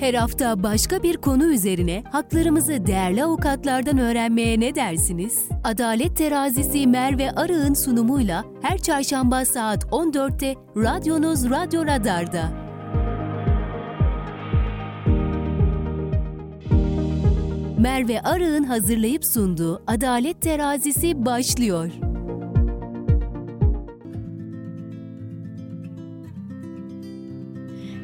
Her hafta başka bir konu üzerine haklarımızı değerli avukatlardan öğrenmeye ne dersiniz? Adalet Terazisi Merve Arı'nın sunumuyla her çarşamba saat 14'te radyonuz Radyo Radar'da. Merve Arı'nın hazırlayıp sunduğu Adalet Terazisi başlıyor.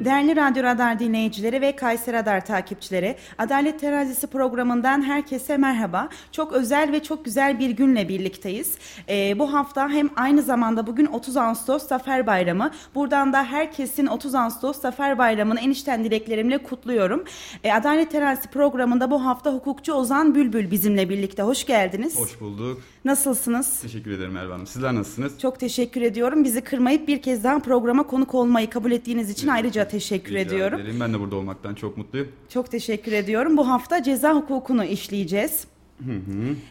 Değerli Radyo Radar dinleyicileri ve Kayser Radar takipçileri, Adalet Terazisi programından herkese merhaba. Çok özel ve çok güzel bir günle birlikteyiz. Ee, bu hafta hem aynı zamanda bugün 30 Ağustos Zafer Bayramı. Buradan da herkesin 30 Ağustos Zafer Bayramı'nı enişten dileklerimle kutluyorum. Ee, Adalet Terazisi programında bu hafta hukukçu Ozan Bülbül bizimle birlikte. Hoş geldiniz. Hoş bulduk. Nasılsınız? Teşekkür ederim Merve Hanım. Sizler nasılsınız? Çok teşekkür ediyorum. Bizi kırmayıp bir kez daha programa konuk olmayı kabul ettiğiniz için ayrıca teşekkür Rica ediyorum. ederim. Ben de burada olmaktan çok mutluyum. Çok teşekkür ediyorum. Bu hafta ceza hukukunu işleyeceğiz.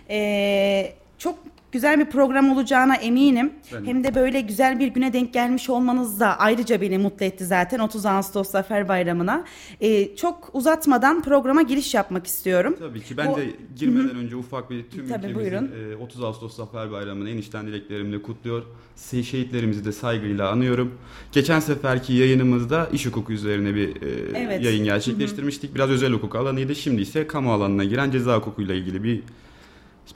Ee, çok güzel bir program olacağına eminim. Ben. Hem de böyle güzel bir güne denk gelmiş olmanız da ayrıca beni mutlu etti zaten 30 Ağustos Zafer Bayramı'na. Ee, çok uzatmadan programa giriş yapmak istiyorum. Tabii ki ben O- de girmeden önce ufak bir tüm Tabii, ülkemizin e, 30 Ağustos Zafer Bayramı'nı en içten dileklerimle kutluyor. Şehitlerimizi de saygıyla anıyorum. Geçen seferki yayınımızda iş hukuku üzerine bir e, Evet. yayın gerçekleştirmiştik. Biraz özel hukuk alanıydı. Şimdi ise kamu alanına giren ceza hukukuyla ilgili bir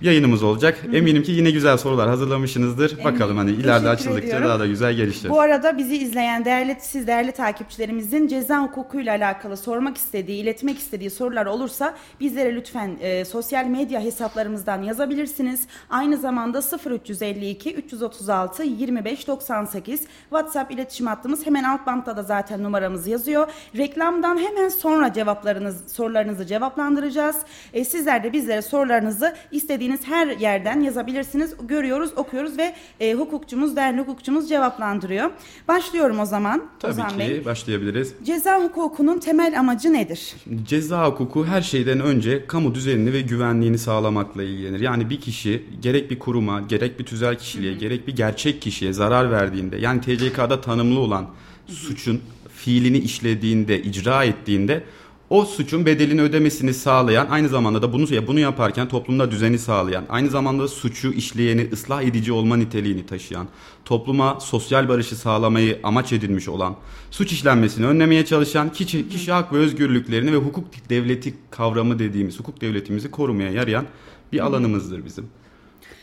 yayınımız olacak. Eminim ki yine güzel sorular hazırlamışsınızdır. Bakalım hani ileride açıldıkça ediyorum. daha da güzel gelişecek. Bu arada bizi izleyen değerli siz değerli takipçilerimizin ceza hukukuyla alakalı sormak istediği, iletmek istediği sorular olursa bizlere lütfen e, sosyal medya hesaplarımızdan yazabilirsiniz. Aynı zamanda 0352 336 25 98 WhatsApp iletişim hattımız hemen alt bantta da zaten numaramız yazıyor. Reklamdan hemen sonra cevaplarınız sorularınızı cevaplandıracağız. E, sizler de bizlere sorularınızı istediğiniz her yerden yazabilirsiniz. Görüyoruz, okuyoruz ve e, hukukçumuz, değerli hukukçumuz cevaplandırıyor. Başlıyorum o zaman Tabii Ozan ki Bey. başlayabiliriz. Ceza hukukunun temel amacı nedir? Ceza hukuku her şeyden önce kamu düzenini ve güvenliğini sağlamakla ilgilenir. Yani bir kişi gerek bir kuruma, gerek bir tüzel kişiliğe, gerek bir gerçek kişiye zarar verdiğinde, yani TCK'da tanımlı olan suçun fiilini işlediğinde, icra ettiğinde o suçun bedelini ödemesini sağlayan, aynı zamanda da bunu ya bunu yaparken toplumda düzeni sağlayan, aynı zamanda da suçu işleyeni ıslah edici olma niteliğini taşıyan, topluma sosyal barışı sağlamayı amaç edinmiş olan, suç işlenmesini önlemeye çalışan kişi, kişi hak ve özgürlüklerini ve hukuk devleti kavramı dediğimiz hukuk devletimizi korumaya yarayan bir alanımızdır bizim.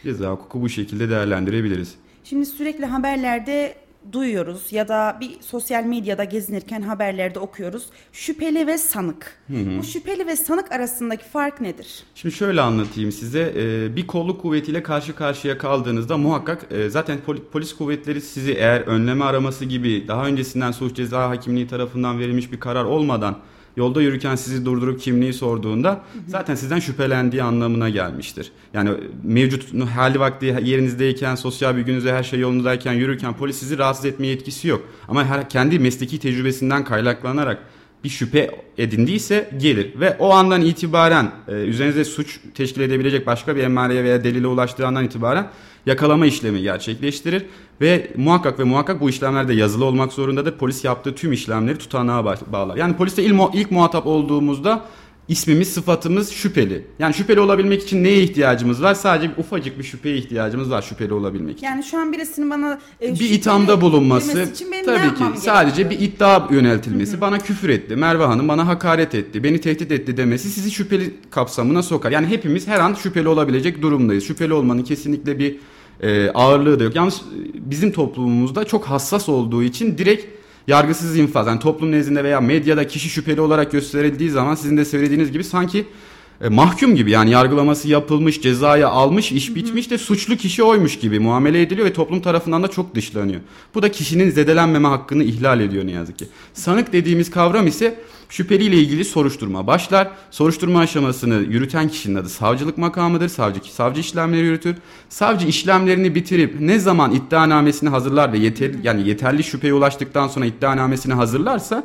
Ceza hukuku bu şekilde değerlendirebiliriz. Şimdi sürekli haberlerde duyuyoruz ya da bir sosyal medyada gezinirken haberlerde okuyoruz. Şüpheli ve sanık. Bu şüpheli ve sanık arasındaki fark nedir? Şimdi şöyle anlatayım size. Ee, Bir kolluk kuvvetiyle karşı karşıya kaldığınızda muhakkak e, zaten poli- polis kuvvetleri sizi eğer önleme araması gibi daha öncesinden suç ceza hakimliği tarafından verilmiş bir karar olmadan yolda yürürken sizi durdurup kimliği sorduğunda zaten sizden şüphelendiği anlamına gelmiştir. Yani mevcut hali vakti yerinizdeyken, sosyal bir gününüzde her şey yolundayken yürürken polis sizi rahatsız etmeye yetkisi yok. Ama her, kendi mesleki tecrübesinden kaynaklanarak bir şüphe edindiyse gelir ve o andan itibaren e, üzerinize suç teşkil edebilecek başka bir emmareye veya delile ulaştığı andan itibaren yakalama işlemi gerçekleştirir ve muhakkak ve muhakkak bu işlemler de yazılı olmak zorundadır. Polis yaptığı tüm işlemleri tutanağa ba- bağlar. Yani poliste ilk, mu- ilk muhatap olduğumuzda ismimiz, sıfatımız şüpheli. Yani şüpheli olabilmek için neye ihtiyacımız var? Sadece bir ufacık bir şüpheye ihtiyacımız var şüpheli olabilmek için Yani şu an birisinin bana e, bir ithamda bulunması için benim ne tabii ki yapmam sadece bir gerekiyor? iddia yöneltilmesi bana küfür etti Merve Hanım bana hakaret etti beni tehdit etti demesi sizi şüpheli kapsamına sokar yani hepimiz her an şüpheli olabilecek durumdayız şüpheli olmanın kesinlikle bir e, ağırlığı da yok yalnız e, bizim toplumumuzda çok hassas olduğu için direkt yargısız infaz yani toplum nezdinde veya medyada kişi şüpheli olarak gösterildiği zaman sizin de söylediğiniz gibi sanki e, mahkum gibi yani yargılaması yapılmış, cezaya almış, iş bitmiş de suçlu kişi oymuş gibi muamele ediliyor ve toplum tarafından da çok dışlanıyor. Bu da kişinin zedelenmeme hakkını ihlal ediyor ne yazık ki. Sanık dediğimiz kavram ise şüpheliyle ilgili soruşturma başlar. Soruşturma aşamasını yürüten kişinin adı savcılık makamıdır. Savcı savcı işlemleri yürütür. Savcı işlemlerini bitirip ne zaman iddianamesini hazırlar ve yeter yani yeterli şüpheye ulaştıktan sonra iddianamesini hazırlarsa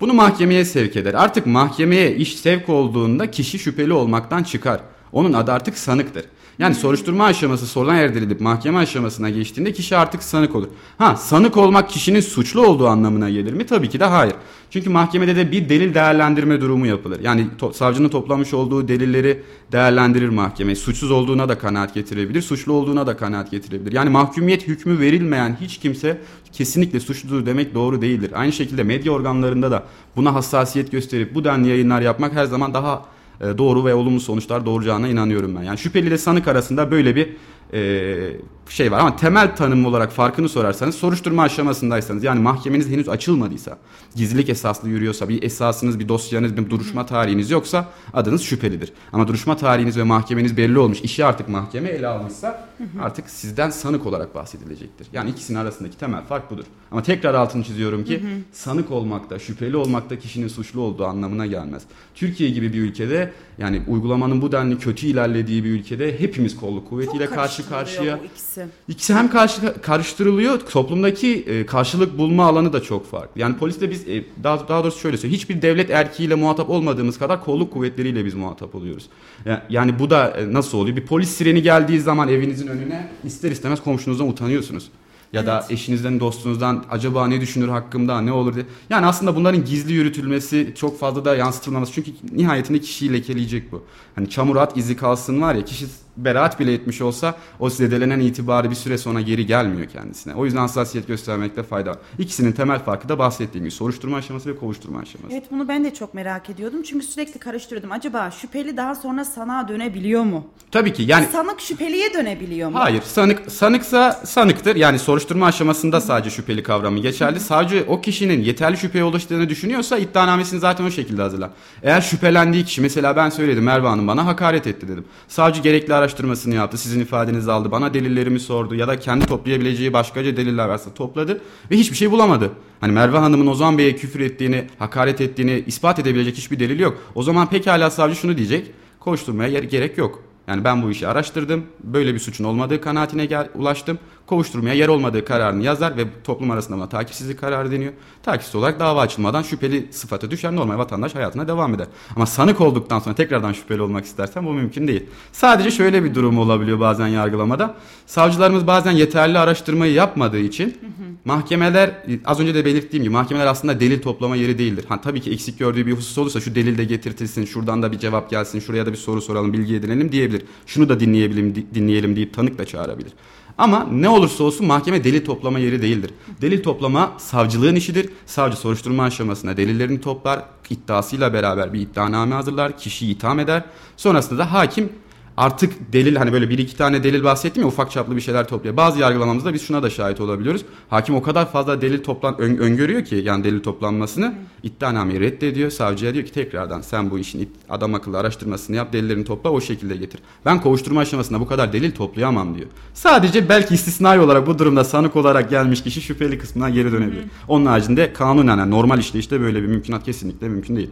bunu mahkemeye sevk eder. Artık mahkemeye iş sevk olduğunda kişi şüpheli olmaktan çıkar. Onun adı artık sanıktır. Yani soruşturma aşaması sonuna erdirilip mahkeme aşamasına geçtiğinde kişi artık sanık olur. Ha sanık olmak kişinin suçlu olduğu anlamına gelir mi? Tabii ki de hayır. Çünkü mahkemede de bir delil değerlendirme durumu yapılır. Yani to- savcının toplamış olduğu delilleri değerlendirir mahkeme. Suçsuz olduğuna da kanaat getirebilir, suçlu olduğuna da kanaat getirebilir. Yani mahkumiyet hükmü verilmeyen hiç kimse kesinlikle suçludur demek doğru değildir. Aynı şekilde medya organlarında da buna hassasiyet gösterip bu denli yayınlar yapmak her zaman daha doğru ve olumlu sonuçlar doğuracağına inanıyorum ben. Yani şüpheli ile sanık arasında böyle bir e, şey var ama temel tanım olarak farkını sorarsanız soruşturma aşamasındaysanız yani mahkemeniz henüz açılmadıysa gizlilik esaslı yürüyorsa bir esasınız bir dosyanız bir duruşma tarihiniz yoksa adınız şüphelidir. Ama duruşma tarihiniz ve mahkemeniz belli olmuş işi artık mahkeme ele almışsa artık sizden sanık olarak bahsedilecektir. Yani ikisinin arasındaki temel fark budur. Ama tekrar altını çiziyorum ki sanık olmakta şüpheli olmakta kişinin suçlu olduğu anlamına gelmez. Türkiye gibi bir ülkede yani uygulamanın bu denli kötü ilerlediği bir ülkede hepimiz kolluk kuvvetiyle Çok karşı karşıya bu ikisi. İkisi hem karşı, karıştırılıyor, toplumdaki e, karşılık bulma alanı da çok farklı. Yani poliste biz, e, daha, daha doğrusu şöyle söyleyeyim, hiçbir devlet erkeğiyle muhatap olmadığımız kadar kolluk kuvvetleriyle biz muhatap oluyoruz. Ya- Yani bu da e, nasıl oluyor? Bir polis sireni geldiği zaman evinizin önüne ister istemez komşunuzdan utanıyorsunuz. Ya da eşinizden, dostunuzdan acaba ne düşünür hakkımda, ne olur diye. Yani aslında bunların gizli yürütülmesi, çok fazla da yansıtılmaması. Çünkü nihayetinde kişiyi lekeleyecek bu. Hani çamur at izi kalsın var ya, kişi beraat bile etmiş olsa o zedelenen itibarı bir süre sonra geri gelmiyor kendisine. O yüzden hassasiyet göstermekte fayda var. İkisinin temel farkı da bahsettiğim gibi soruşturma aşaması ve kovuşturma aşaması. Evet bunu ben de çok merak ediyordum. Çünkü sürekli karıştırıyordum. Acaba şüpheli daha sonra sanığa dönebiliyor mu? Tabii ki yani Sanık şüpheliye dönebiliyor mu? Hayır, sanık sanıksa sanıktır. Yani soruşturma aşamasında sadece şüpheli kavramı geçerli. Savcı o kişinin yeterli şüpheye ulaştığını düşünüyorsa iddianamesini zaten o şekilde hazırlar. Eğer şüphelendiği kişi mesela ben söyledim Merve Hanım bana hakaret etti dedim. Savcı gerekli araştırmasını yaptı, sizin ifadenizi aldı, bana delillerimi sordu ya da kendi toplayabileceği başkaca deliller varsa topladı ve hiçbir şey bulamadı. Hani Merve Hanım'ın Ozan Bey'e küfür ettiğini, hakaret ettiğini ispat edebilecek hiçbir delil yok. O zaman pekala savcı şunu diyecek. Koşturmaya gerek yok. Yani ben bu işi araştırdım. Böyle bir suçun olmadığı kanaatine gel, ulaştım. Kovuşturmaya yer olmadığı kararını yazar ve toplum arasında buna takipsizlik kararı deniyor. Takipsiz olarak dava açılmadan şüpheli sıfatı düşer. Normal vatandaş hayatına devam eder. Ama sanık olduktan sonra tekrardan şüpheli olmak istersen bu mümkün değil. Sadece şöyle bir durum olabiliyor bazen yargılamada. Savcılarımız bazen yeterli araştırmayı yapmadığı için mahkemeler az önce de belirttiğim gibi mahkemeler aslında delil toplama yeri değildir. Ha, tabii ki eksik gördüğü bir husus olursa şu delil de getirtilsin, şuradan da bir cevap gelsin, şuraya da bir soru soralım, bilgi edinelim diyebilir. Şunu da dinleyebilim, di- dinleyelim deyip tanık da çağırabilir. Ama ne olursa olsun mahkeme delil toplama yeri değildir. Delil toplama savcılığın işidir. Savcı soruşturma aşamasında delillerini toplar, iddiasıyla beraber bir iddianame hazırlar, kişiyi itham eder. Sonrasında da hakim artık delil hani böyle bir iki tane delil bahsettim ya ufak çaplı bir şeyler topluyor. Bazı yargılamamızda biz şuna da şahit olabiliyoruz. Hakim o kadar fazla delil toplan ön- öngörüyor ki yani delil toplanmasını iddianameyi reddediyor. Savcıya diyor ki tekrardan sen bu işin adam akıllı araştırmasını yap delillerini topla o şekilde getir. Ben kovuşturma aşamasında bu kadar delil toplayamam diyor. Sadece belki istisnai olarak bu durumda sanık olarak gelmiş kişi şüpheli kısmına geri dönebilir. Onun haricinde kanunen yani normal işleyişte böyle bir mümkünat kesinlikle mümkün değil.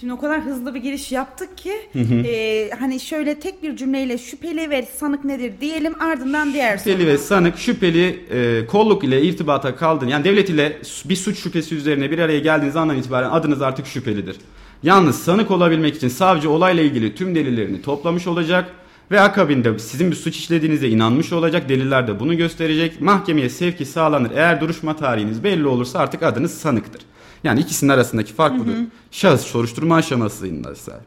Şimdi o kadar hızlı bir giriş yaptık ki e, hani şöyle tek bir cümleyle şüpheli ve sanık nedir diyelim ardından diğer Şüpheli sorular. ve sanık şüpheli e, kolluk ile irtibata kaldın. Yani devlet ile bir suç şüphesi üzerine bir araya geldiğiniz andan itibaren adınız artık şüphelidir. Yalnız sanık olabilmek için savcı olayla ilgili tüm delillerini toplamış olacak ve akabinde sizin bir suç işlediğinize inanmış olacak. Deliller de bunu gösterecek. Mahkemeye sevki sağlanır. Eğer duruşma tarihiniz belli olursa artık adınız sanıktır. Yani ikisinin arasındaki fark budur. Şahıs soruşturma aşamasındaysa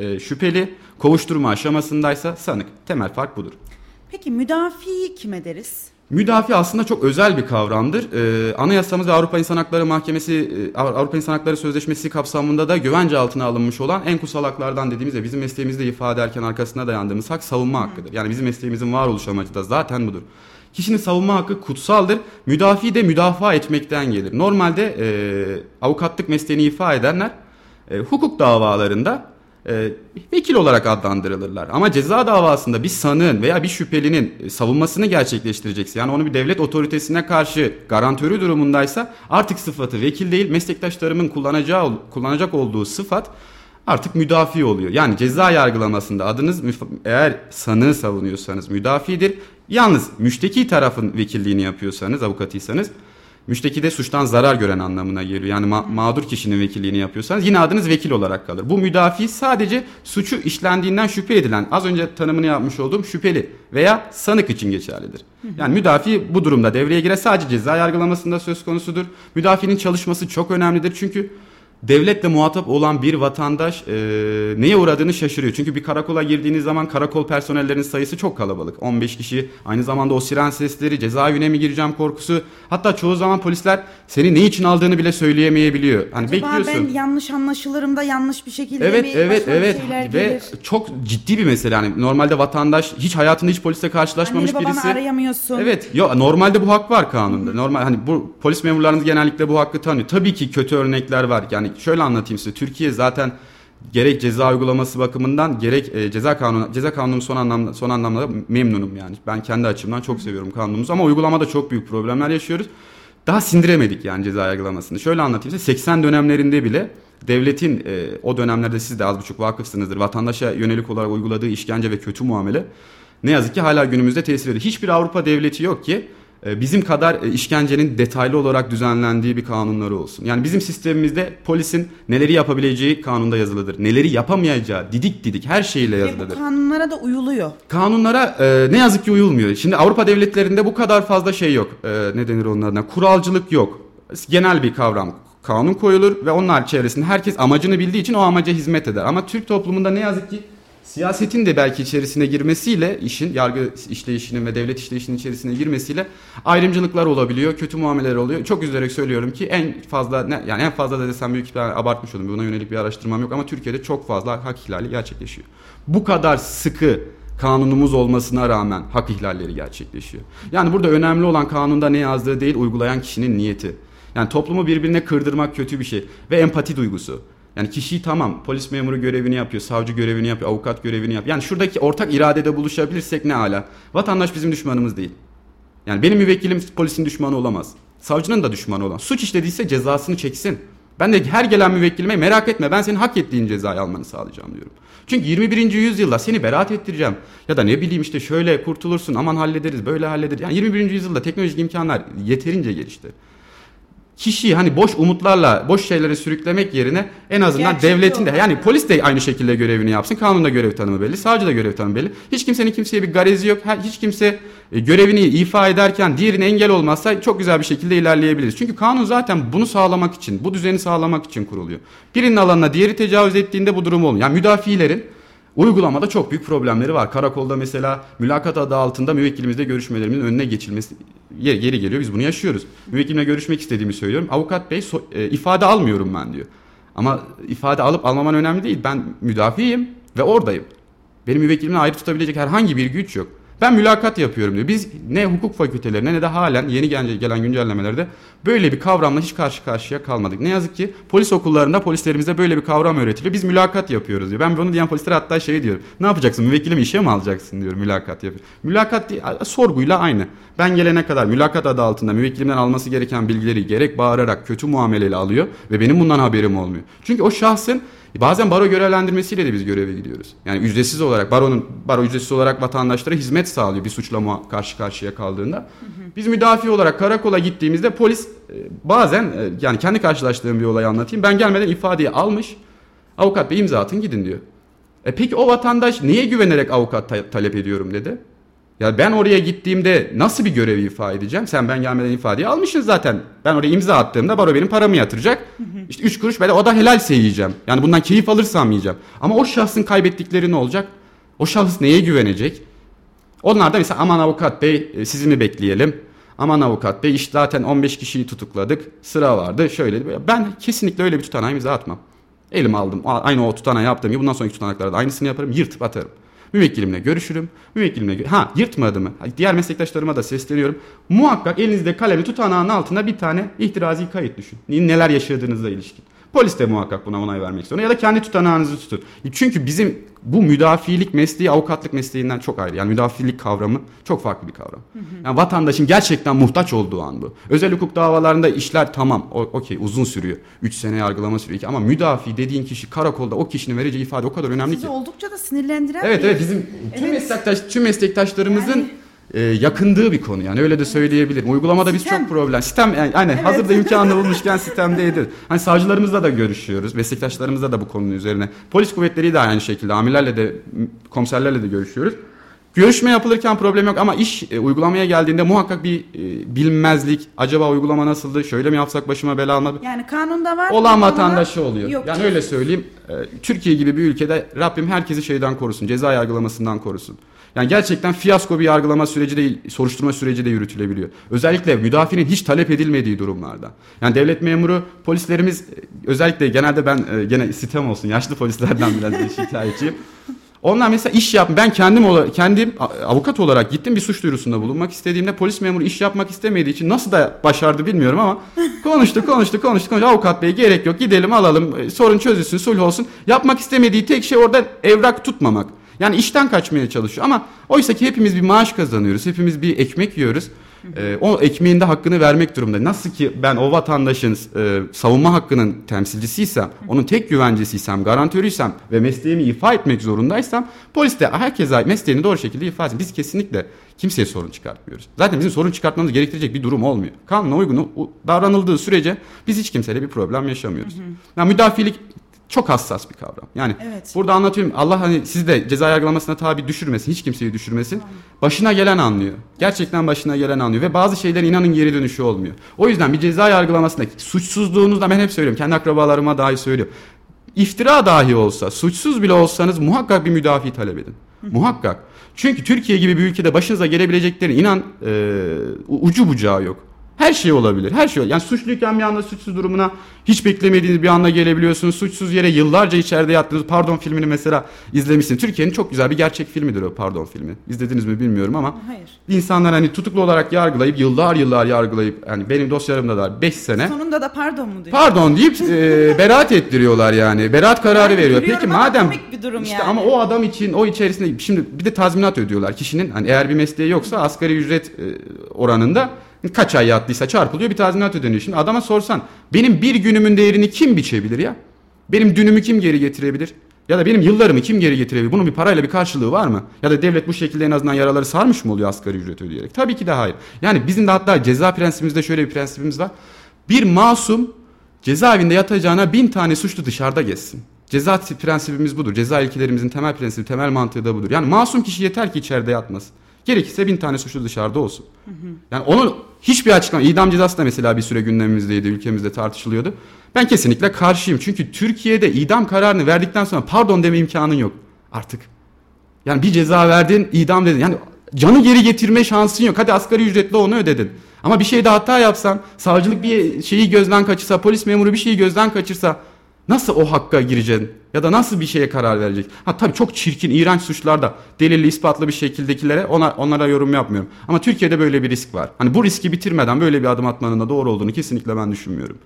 e, şüpheli, kovuşturma aşamasındaysa sanık. Temel fark budur. Peki müdafi kime deriz? Müdafi aslında çok özel bir kavramdır. Ee, anayasamız ve Avrupa İnsan Hakları Mahkemesi, e, Avrupa İnsan Hakları Sözleşmesi kapsamında da güvence altına alınmış olan en kutsal haklardan dediğimiz ve bizim mesleğimizde ifade ederken arkasına dayandığımız hak savunma hakkıdır. Yani bizim mesleğimizin varoluş amacı da zaten budur. Kişinin savunma hakkı kutsaldır. Müdafi de müdafaa etmekten gelir. Normalde e, avukatlık mesleğini ifade edenler e, hukuk davalarında e, vekil olarak adlandırılırlar. Ama ceza davasında bir sanığın veya bir şüphelinin e, savunmasını gerçekleştirecekse yani onu bir devlet otoritesine karşı garantörü durumundaysa artık sıfatı vekil değil meslektaşlarımın kullanacağı kullanacak olduğu sıfat artık müdafi oluyor. Yani ceza yargılamasında adınız eğer sanığı savunuyorsanız müdafidir. Yalnız müşteki tarafın vekilliğini yapıyorsanız avukatıysanız Müşteki de suçtan zarar gören anlamına geliyor. Yani ma- mağdur kişinin vekilliğini yapıyorsanız yine adınız vekil olarak kalır. Bu müdafi sadece suçu işlendiğinden şüphe edilen az önce tanımını yapmış olduğum şüpheli veya sanık için geçerlidir. Yani müdafi bu durumda devreye girer sadece ceza yargılamasında söz konusudur. Müdafinin çalışması çok önemlidir çünkü devletle muhatap olan bir vatandaş e, neye uğradığını şaşırıyor. Çünkü bir karakola girdiğiniz zaman karakol personellerinin sayısı çok kalabalık. 15 kişi aynı zamanda o siren sesleri cezaevine mi gireceğim korkusu. Hatta çoğu zaman polisler seni ne için aldığını bile söyleyemeyebiliyor. Hani Acaba bekliyorsun. ben yanlış anlaşılırım da yanlış bir şekilde Evet mi evet bir evet ve gelir? çok ciddi bir mesele yani normalde vatandaş hiç hayatında hiç polisle karşılaşmamış Anneni birisi. arayamıyorsun. Evet. Yo normalde bu hak var kanunda. Normal hani bu polis memurlarımız genellikle bu hakkı tanıyor. Tabii ki kötü örnekler var. Yani şöyle anlatayım size. Türkiye zaten gerek ceza uygulaması bakımından gerek e, ceza kanunu ceza kanunu son anlamda son anlamda memnunum yani. Ben kendi açımdan çok seviyorum kanunumuzu ama uygulamada çok büyük problemler yaşıyoruz. Daha sindiremedik yani ceza yargılamasını. Şöyle anlatayım size 80 dönemlerinde bile devletin e, o dönemlerde siz de az buçuk vakıfsınızdır. Vatandaşa yönelik olarak uyguladığı işkence ve kötü muamele ne yazık ki hala günümüzde tesir ediyor. Hiçbir Avrupa devleti yok ki bizim kadar e, işkencenin detaylı olarak düzenlendiği bir kanunları olsun. Yani bizim sistemimizde polisin neleri yapabileceği kanunda yazılıdır. Neleri yapamayacağı didik didik her şeyle Ve bu yazılıdır. kanunlara da uyuluyor. Kanunlara e, ne yazık ki uyulmuyor. Şimdi Avrupa devletlerinde bu kadar fazla şey yok. E, ne denir adına? Kuralcılık yok. Genel bir kavram. Kanun koyulur ve onlar çevresinde herkes amacını bildiği için o amaca hizmet eder. Ama Türk toplumunda ne yazık ki siyasetin de belki içerisine girmesiyle işin yargı işleyişinin ve devlet işleyişinin içerisine girmesiyle ayrımcılıklar olabiliyor, kötü muameleler oluyor. Çok üzülerek söylüyorum ki en fazla yani en fazla da desem büyük ihtimalle abartmış oldum. Buna yönelik bir araştırmam yok ama Türkiye'de çok fazla hak ihlali gerçekleşiyor. Bu kadar sıkı kanunumuz olmasına rağmen hak ihlalleri gerçekleşiyor. Yani burada önemli olan kanunda ne yazdığı değil, uygulayan kişinin niyeti. Yani toplumu birbirine kırdırmak kötü bir şey ve empati duygusu. Yani kişiyi tamam polis memuru görevini yapıyor, savcı görevini yapıyor, avukat görevini yapıyor. Yani şuradaki ortak iradede buluşabilirsek ne ala. Vatandaş bizim düşmanımız değil. Yani benim müvekkilim polisin düşmanı olamaz. Savcının da düşmanı olamaz. Suç işlediyse cezasını çeksin. Ben de her gelen müvekkilime merak etme ben senin hak ettiğin cezayı almanı sağlayacağım diyorum. Çünkü 21. yüzyılda seni beraat ettireceğim. Ya da ne bileyim işte şöyle kurtulursun aman hallederiz böyle hallederiz. Yani 21. yüzyılda teknolojik imkanlar yeterince gelişti kişiyi hani boş umutlarla boş şeylere sürüklemek yerine en azından Gerçekçi devletin de yani polis de aynı şekilde görevini yapsın. Kanunda görev tanımı belli, savcı da görev tanımı belli. Hiç kimsenin kimseye bir garezi yok. Hiç kimse e, görevini ifa ederken diğerine engel olmazsa çok güzel bir şekilde ilerleyebiliriz. Çünkü kanun zaten bunu sağlamak için, bu düzeni sağlamak için kuruluyor. Birinin alanına diğeri tecavüz ettiğinde bu durum olmuyor. Yani müdafilerin Uygulamada çok büyük problemleri var. Karakolda mesela mülakat adı altında müvekkilimizle görüşmelerimin önüne geçilmesi yeri, geliyor. Biz bunu yaşıyoruz. Müvekkilimle görüşmek istediğimi söylüyorum. Avukat bey so- e, ifade almıyorum ben diyor. Ama ifade alıp almaman önemli değil. Ben müdafiyim ve oradayım. Benim müvekkilimle ayrı tutabilecek herhangi bir güç yok. Ben mülakat yapıyorum diyor. Biz ne hukuk fakültelerine ne de halen yeni gelen, güncellemelerde böyle bir kavramla hiç karşı karşıya kalmadık. Ne yazık ki polis okullarında polislerimize böyle bir kavram öğretiliyor. Biz mülakat yapıyoruz diyor. Ben bunu diyen polislere hatta şey diyorum. Ne yapacaksın? Müvekkilimi işe mi alacaksın diyor mülakat yapıyor. Mülakat değil, sorguyla aynı. Ben gelene kadar mülakat adı altında müvekkilimden alması gereken bilgileri gerek bağırarak kötü muameleyle alıyor ve benim bundan haberim olmuyor. Çünkü o şahsın Bazen baro görevlendirmesiyle de biz göreve gidiyoruz. Yani ücretsiz olarak baronun baro ücretsiz olarak vatandaşlara hizmet sağlıyor bir suçla muha- karşı karşıya kaldığında. Biz müdafi olarak karakola gittiğimizde polis e, bazen e, yani kendi karşılaştığım bir olayı anlatayım. Ben gelmeden ifadeyi almış. Avukat bey imza atın gidin diyor. E peki o vatandaş niye güvenerek avukat ta- talep ediyorum dedi? Ya ben oraya gittiğimde nasıl bir görevi ifade edeceğim? Sen ben gelmeden ifadeyi almışsın zaten. Ben oraya imza attığımda baro benim paramı yatıracak. İşte 3 kuruş böyle o da helalse yiyeceğim. Yani bundan keyif alırsam yiyeceğim. Ama o şahsın kaybettikleri ne olacak? O şahıs neye güvenecek? Onlar da mesela aman avukat bey e, sizi mi bekleyelim? Aman avukat bey işte zaten 15 kişiyi tutukladık. Sıra vardı şöyle. Ben kesinlikle öyle bir tutanağı imza atmam. Elime aldım. Aynı o tutanağı yaptığım gibi bundan sonraki tutanaklarda aynısını yaparım. Yırtıp atarım. Müvekkilimle görüşürüm. Müvekkilimle ha yırtmadı mı? Diğer meslektaşlarıma da sesleniyorum. Muhakkak elinizde kalemi tutanağın altına bir tane ihtirazi kayıt düşün. Neler yaşadığınızla ilişkin. Polis de muhakkak buna onay vermek zorunda ya da kendi tutanağınızı tutun. Çünkü bizim bu müdafilik mesleği avukatlık mesleğinden çok ayrı. Yani müdafilik kavramı çok farklı bir kavram. Yani vatandaşın gerçekten muhtaç olduğu an bu. Özel hukuk davalarında işler tamam okey uzun sürüyor. 3 sene yargılama sürüyor ama müdafi dediğin kişi karakolda o kişinin vereceği ifade o kadar önemli Sizi ki. oldukça da sinirlendiren Evet bir- evet bizim tüm Evet. meslektaş tüm meslektaşlarımızın e, yakındığı bir konu yani öyle de söyleyebilirim. Uygulamada biz çok problem. Sistem yani, yani evet. hazırda imkanı bulmuşken sistemdeydi. Hani savcılarımızla da görüşüyoruz. Meslektaşlarımızla da bu konunun üzerine. Polis kuvvetleri de aynı şekilde amirlerle de komiserlerle de görüşüyoruz. Görüşme yapılırken problem yok ama iş e, uygulamaya geldiğinde muhakkak bir e, bilinmezlik. Acaba uygulama nasıldı? Şöyle mi yapsak başıma bela almadı? Yani kanunda var. Olan vatandaşı oluyor. Yok. Yani öyle söyleyeyim. E, Türkiye gibi bir ülkede Rabbim herkesi şeyden korusun. Ceza yargılamasından korusun. Yani gerçekten fiyasko bir yargılama süreci değil, soruşturma süreci de yürütülebiliyor. Özellikle müdafinin hiç talep edilmediği durumlarda. Yani devlet memuru, polislerimiz e, özellikle genelde ben e, gene sitem olsun yaşlı polislerden biraz şikayetçiyim. Onlar mesela iş yap ben kendim olarak kendim avukat olarak gittim bir suç duyurusunda bulunmak istediğimde polis memuru iş yapmak istemediği için nasıl da başardı bilmiyorum ama konuştu konuştu konuştu konuştu avukat bey gerek yok gidelim alalım e, sorun çözülsün sulh olsun yapmak istemediği tek şey orada evrak tutmamak. Yani işten kaçmaya çalışıyor ama oysa ki hepimiz bir maaş kazanıyoruz. Hepimiz bir ekmek yiyoruz. E, o ekmeğin de hakkını vermek durumunda. Nasıl ki ben o vatandaşın e, savunma hakkının temsilcisiysem, onun tek güvencesiysem, garantörüysem ve mesleğimi ifa etmek zorundaysam polis de herkese mesleğini doğru şekilde ifa etsin. Biz kesinlikle kimseye sorun çıkartmıyoruz. Zaten bizim sorun çıkartmamız gerektirecek bir durum olmuyor. Kanuna uygun davranıldığı sürece biz hiç kimseyle bir problem yaşamıyoruz. Hı hı. Yani müdafilik çok hassas bir kavram. Yani evet. burada anlatıyorum Allah hani sizi de ceza yargılamasına tabi düşürmesin, hiç kimseyi düşürmesin. Başına gelen anlıyor. Gerçekten başına gelen anlıyor ve bazı şeyler inanın geri dönüşü olmuyor. O yüzden bir ceza yargılamasında suçsuzluğunuzda ben hep söylüyorum. Kendi akrabalarıma dahi söylüyorum. İftira dahi olsa, suçsuz bile olsanız muhakkak bir müdafi talep edin. Muhakkak. Çünkü Türkiye gibi bir ülkede başınıza gelebilecekleri inan e, ucu bucağı yok. Her şey olabilir. Her şey. Yani suçluyken bir anda suçsuz durumuna hiç beklemediğiniz bir anda gelebiliyorsunuz. Suçsuz yere yıllarca içeride yattınız. Pardon filmini mesela izlemişsin. Türkiye'nin çok güzel bir gerçek filmidir o Pardon filmi. İzlediniz mi bilmiyorum ama. Hayır. İnsanlar hani tutuklu olarak yargılayıp yıllar yıllar yargılayıp yani benim dosyalarımda da 5 sene. Sonunda da pardon mu diyor? Pardon deyip e, beraat ettiriyorlar yani. Beraat kararı yani veriyor. Peki madem bir durum işte yani. ama o adam için o içerisinde şimdi bir de tazminat ödüyorlar. Kişinin hani eğer bir mesleği yoksa asgari ücret e, oranında kaç ay yattıysa çarpılıyor bir tazminat ödeniyor. Şimdi adama sorsan benim bir günümün değerini kim biçebilir ya? Benim dünümü kim geri getirebilir? Ya da benim yıllarımı kim geri getirebilir? Bunun bir parayla bir karşılığı var mı? Ya da devlet bu şekilde en azından yaraları sarmış mı oluyor asgari ücret ödeyerek? Tabii ki de hayır. Yani bizim de hatta ceza prensibimizde şöyle bir prensibimiz var. Bir masum cezaevinde yatacağına bin tane suçlu dışarıda geçsin. Ceza prensibimiz budur. Ceza ilkelerimizin temel prensibi, temel mantığı da budur. Yani masum kişi yeter ki içeride yatmasın. Gerekirse bin tane suçlu dışarıda olsun. Hı hı. Yani onun hiçbir açıklama, idam cezası da mesela bir süre gündemimizdeydi, ülkemizde tartışılıyordu. Ben kesinlikle karşıyım. Çünkü Türkiye'de idam kararını verdikten sonra pardon deme imkanın yok artık. Yani bir ceza verdin, idam dedin. Yani canı geri getirme şansın yok. Hadi asgari ücretle onu ödedin. Ama bir şeyde hata yapsan, savcılık bir şeyi gözden kaçırsa, polis memuru bir şeyi gözden kaçırsa Nasıl o hakka gireceksin? Ya da nasıl bir şeye karar verecek? Ha tabii çok çirkin, iğrenç suçlar da delilli, ispatlı bir şekildekilere ona, onlara yorum yapmıyorum. Ama Türkiye'de böyle bir risk var. Hani bu riski bitirmeden böyle bir adım atmanın da doğru olduğunu kesinlikle ben düşünmüyorum.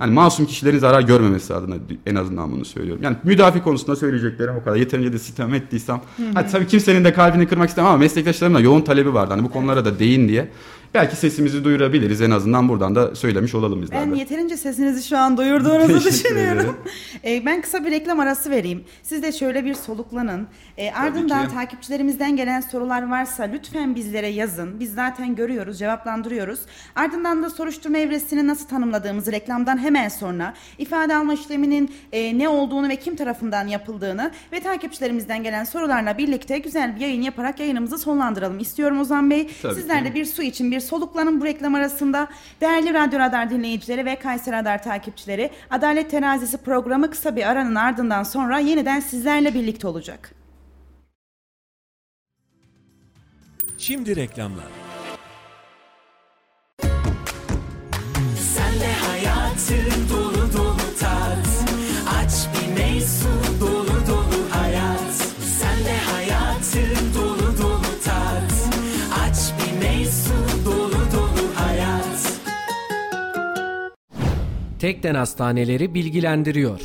Yani masum kişilerin zarar görmemesi adına en azından bunu söylüyorum. Yani müdafi konusunda söyleyeceklerim o kadar. Yeterince de sitem ettiysem. Hadi tabii kimsenin de kalbini kırmak istemem ama meslektaşlarımla yoğun talebi vardı. Hani bu konulara da değin diye. Belki sesimizi duyurabiliriz en azından buradan da söylemiş olalım bizler Ben yeterince sesinizi şu an duyurduğunuzu düşünüyorum. ee, ben kısa bir reklam arası vereyim. Siz de şöyle bir soluklanın. Ee, ardından ki. takipçilerimizden gelen sorular varsa lütfen bizlere yazın. Biz zaten görüyoruz, cevaplandırıyoruz. Ardından da soruşturma evresini nasıl tanımladığımızı reklamdan hemen sonra ifade alma işleminin e, ne olduğunu ve kim tarafından yapıldığını ve takipçilerimizden gelen sorularla birlikte güzel bir yayın yaparak yayınımızı sonlandıralım istiyorum Ozan Bey. Tabii Sizler de bir su için bir soluklanın bu reklam arasında. Değerli Radyo Radar dinleyicileri ve Kayseri Radar takipçileri Adalet Terazisi programı kısa bir aranın ardından sonra yeniden sizlerle birlikte olacak. Şimdi reklamlar. Sen de hayatın dolu Tekden Hastaneleri bilgilendiriyor.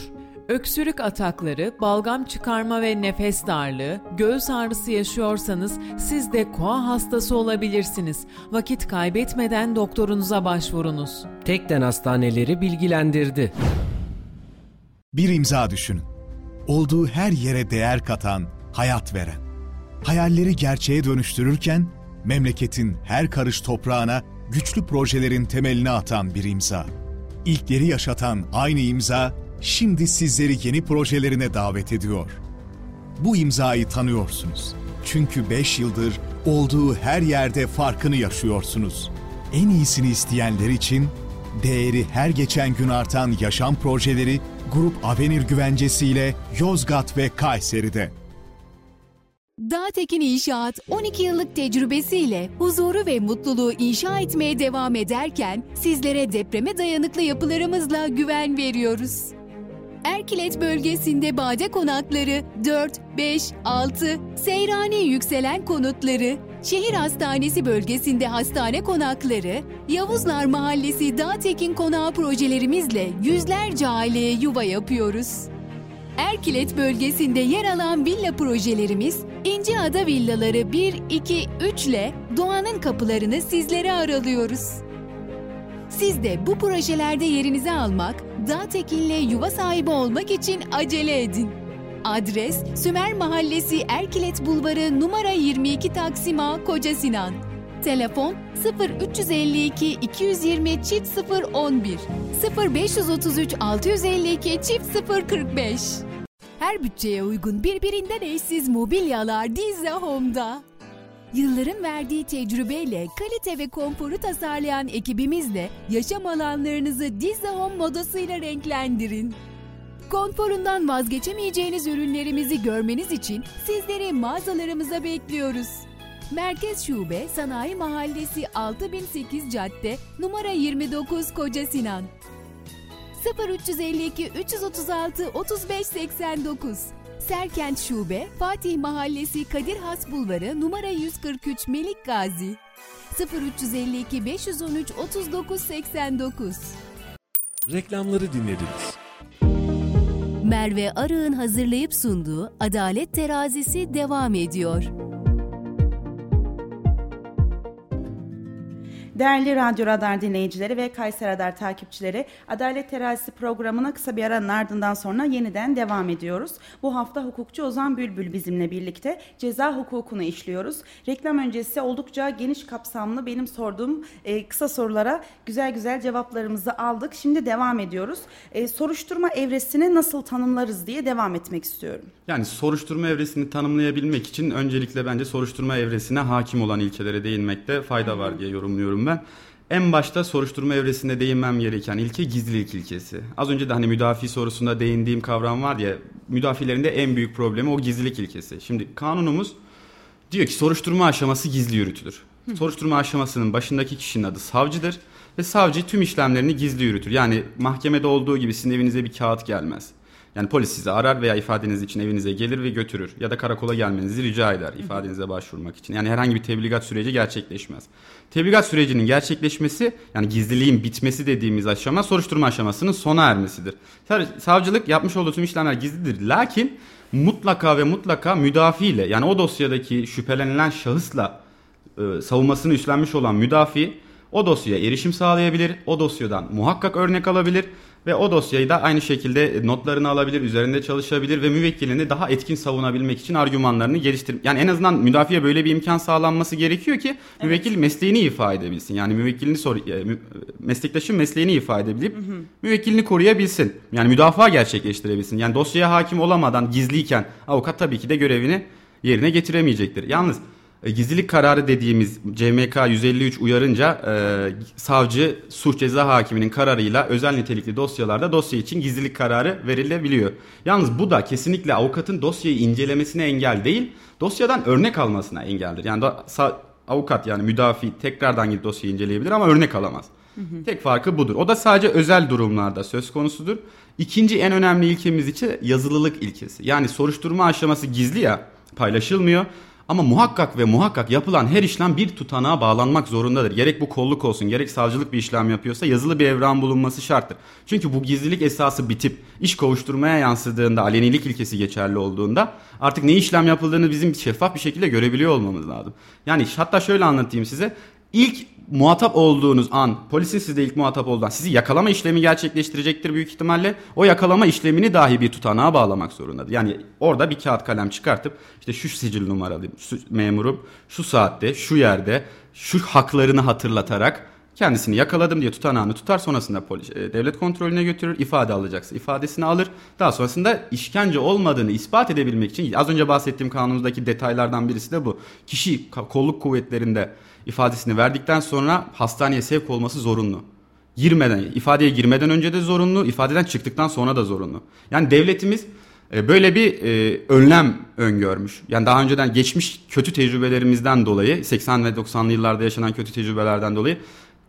Öksürük atakları, balgam çıkarma ve nefes darlığı, göğüs ağrısı yaşıyorsanız siz de koa hastası olabilirsiniz. Vakit kaybetmeden doktorunuza başvurunuz. Tekden Hastaneleri bilgilendirdi. Bir imza düşünün. Olduğu her yere değer katan, hayat veren. Hayalleri gerçeğe dönüştürürken memleketin her karış toprağına güçlü projelerin temelini atan bir imza. İlkleri yaşatan aynı imza, şimdi sizleri yeni projelerine davet ediyor. Bu imzayı tanıyorsunuz. Çünkü 5 yıldır olduğu her yerde farkını yaşıyorsunuz. En iyisini isteyenler için değeri her geçen gün artan yaşam projeleri Grup Avenir güvencesiyle Yozgat ve Kayseri'de. Dağtekin İnşaat 12 yıllık tecrübesiyle huzuru ve mutluluğu inşa etmeye devam ederken sizlere depreme dayanıklı yapılarımızla güven veriyoruz. Erkilet bölgesinde bade konakları 4, 5, 6, Seyrani yükselen konutları, şehir hastanesi bölgesinde hastane konakları, Yavuzlar Mahallesi Dağtekin Konağı projelerimizle yüzlerce aileye yuva yapıyoruz. Erkilet bölgesinde yer alan villa projelerimiz İnciada Villaları 1, 2, 3 ile doğanın kapılarını sizlere aralıyoruz. Siz de bu projelerde yerinizi almak, Dağtekin'le yuva sahibi olmak için acele edin. Adres Sümer Mahallesi Erkilet Bulvarı numara 22 Taksim A Koca Sinan. Telefon 0352 220 çift 011 0533 652 çift 045 Her bütçeye uygun birbirinden eşsiz mobilyalar Dizze Home'da. Yılların verdiği tecrübeyle kalite ve konforu tasarlayan ekibimizle yaşam alanlarınızı Dizze Home modasıyla renklendirin. Konforundan vazgeçemeyeceğiniz ürünlerimizi görmeniz için sizleri mağazalarımıza bekliyoruz. Merkez Şube Sanayi Mahallesi 6008 Cadde numara 29 Koca Sinan 0352 336 3589 Serkent Şube Fatih Mahallesi Kadir Has Bulvarı numara 143 Melik Gazi 0352 513 3989 Reklamları dinlediniz. Merve Arı'nın hazırlayıp sunduğu Adalet Terazisi devam ediyor. Değerli Radyo Radar dinleyicileri ve Kayser Radar takipçileri, Adalet Terazisi programına kısa bir aranın ardından sonra yeniden devam ediyoruz. Bu hafta hukukçu Ozan Bülbül bizimle birlikte ceza hukukunu işliyoruz. Reklam öncesi oldukça geniş kapsamlı benim sorduğum e, kısa sorulara güzel güzel cevaplarımızı aldık. Şimdi devam ediyoruz. E, soruşturma evresini nasıl tanımlarız diye devam etmek istiyorum. Yani soruşturma evresini tanımlayabilmek için öncelikle bence soruşturma evresine hakim olan ilkelere değinmekte fayda var diye yorumluyorum ben. En başta soruşturma evresinde değinmem gereken ilke gizlilik ilkesi. Az önce de hani müdafi sorusunda değindiğim kavram var ya, müdafilerin de en büyük problemi o gizlilik ilkesi. Şimdi kanunumuz diyor ki soruşturma aşaması gizli yürütülür. Soruşturma aşamasının başındaki kişinin adı savcıdır ve savcı tüm işlemlerini gizli yürütür. Yani mahkemede olduğu gibi sizin evinize bir kağıt gelmez. Yani polis sizi arar veya ifadeniz için evinize gelir ve götürür. Ya da karakola gelmenizi rica eder ifadenize başvurmak için. Yani herhangi bir tebligat süreci gerçekleşmez. Tebligat sürecinin gerçekleşmesi yani gizliliğin bitmesi dediğimiz aşama soruşturma aşamasının sona ermesidir. Savcılık yapmış olduğu tüm işlemler gizlidir. Lakin mutlaka ve mutlaka müdafiyle yani o dosyadaki şüphelenilen şahısla e, savunmasını üstlenmiş olan müdafi o dosyaya erişim sağlayabilir, o dosyadan muhakkak örnek alabilir ve o dosyayı da aynı şekilde notlarını alabilir, üzerinde çalışabilir ve müvekkilini daha etkin savunabilmek için argümanlarını geliştir. Yani en azından müdafiye böyle bir imkan sağlanması gerekiyor ki müvekkil mesleğini ifade edebilsin. Yani müvekkilini sor, e, meslektaşın mesleğini ifade edebilip müvekkilini koruyabilsin. Yani müdafaa gerçekleştirebilsin. Yani dosyaya hakim olamadan gizliyken avukat tabii ki de görevini yerine getiremeyecektir. Yalnız e, Gizlilik kararı dediğimiz CMK 153 uyarınca e, savcı suç ceza hakiminin kararıyla özel nitelikli dosyalarda dosya için gizlilik kararı verilebiliyor. Yalnız bu da kesinlikle avukatın dosyayı incelemesine engel değil, dosyadan örnek almasına engeldir. Yani da, sa- avukat yani müdafi tekrardan gidip dosyayı inceleyebilir ama örnek alamaz. Tek farkı budur. O da sadece özel durumlarda söz konusudur. İkinci en önemli ilkemiz için yazılılık ilkesi. Yani soruşturma aşaması gizli ya paylaşılmıyor. Ama muhakkak ve muhakkak yapılan her işlem bir tutanağa bağlanmak zorundadır. Gerek bu kolluk olsun gerek savcılık bir işlem yapıyorsa yazılı bir evran bulunması şarttır. Çünkü bu gizlilik esası bitip iş kovuşturmaya yansıdığında alenilik ilkesi geçerli olduğunda artık ne işlem yapıldığını bizim şeffaf bir şekilde görebiliyor olmamız lazım. Yani hatta şöyle anlatayım size. ilk muhatap olduğunuz an, polisin sizde ilk muhatap olduğu an sizi yakalama işlemi gerçekleştirecektir büyük ihtimalle. O yakalama işlemini dahi bir tutanağa bağlamak zorundadır. Yani orada bir kağıt kalem çıkartıp işte şu sicil numaralı memurum şu saatte, şu yerde, şu haklarını hatırlatarak kendisini yakaladım diye tutanağını tutar sonrasında polis, e, devlet kontrolüne götürür ifade alacaksa ifadesini alır daha sonrasında işkence olmadığını ispat edebilmek için az önce bahsettiğim kanunumuzdaki detaylardan birisi de bu kişi kolluk kuvvetlerinde ifadesini verdikten sonra hastaneye sevk olması zorunlu girmeden ifadeye girmeden önce de zorunlu ifadeden çıktıktan sonra da zorunlu yani devletimiz e, böyle bir e, önlem öngörmüş. Yani daha önceden geçmiş kötü tecrübelerimizden dolayı 80 ve 90'lı yıllarda yaşanan kötü tecrübelerden dolayı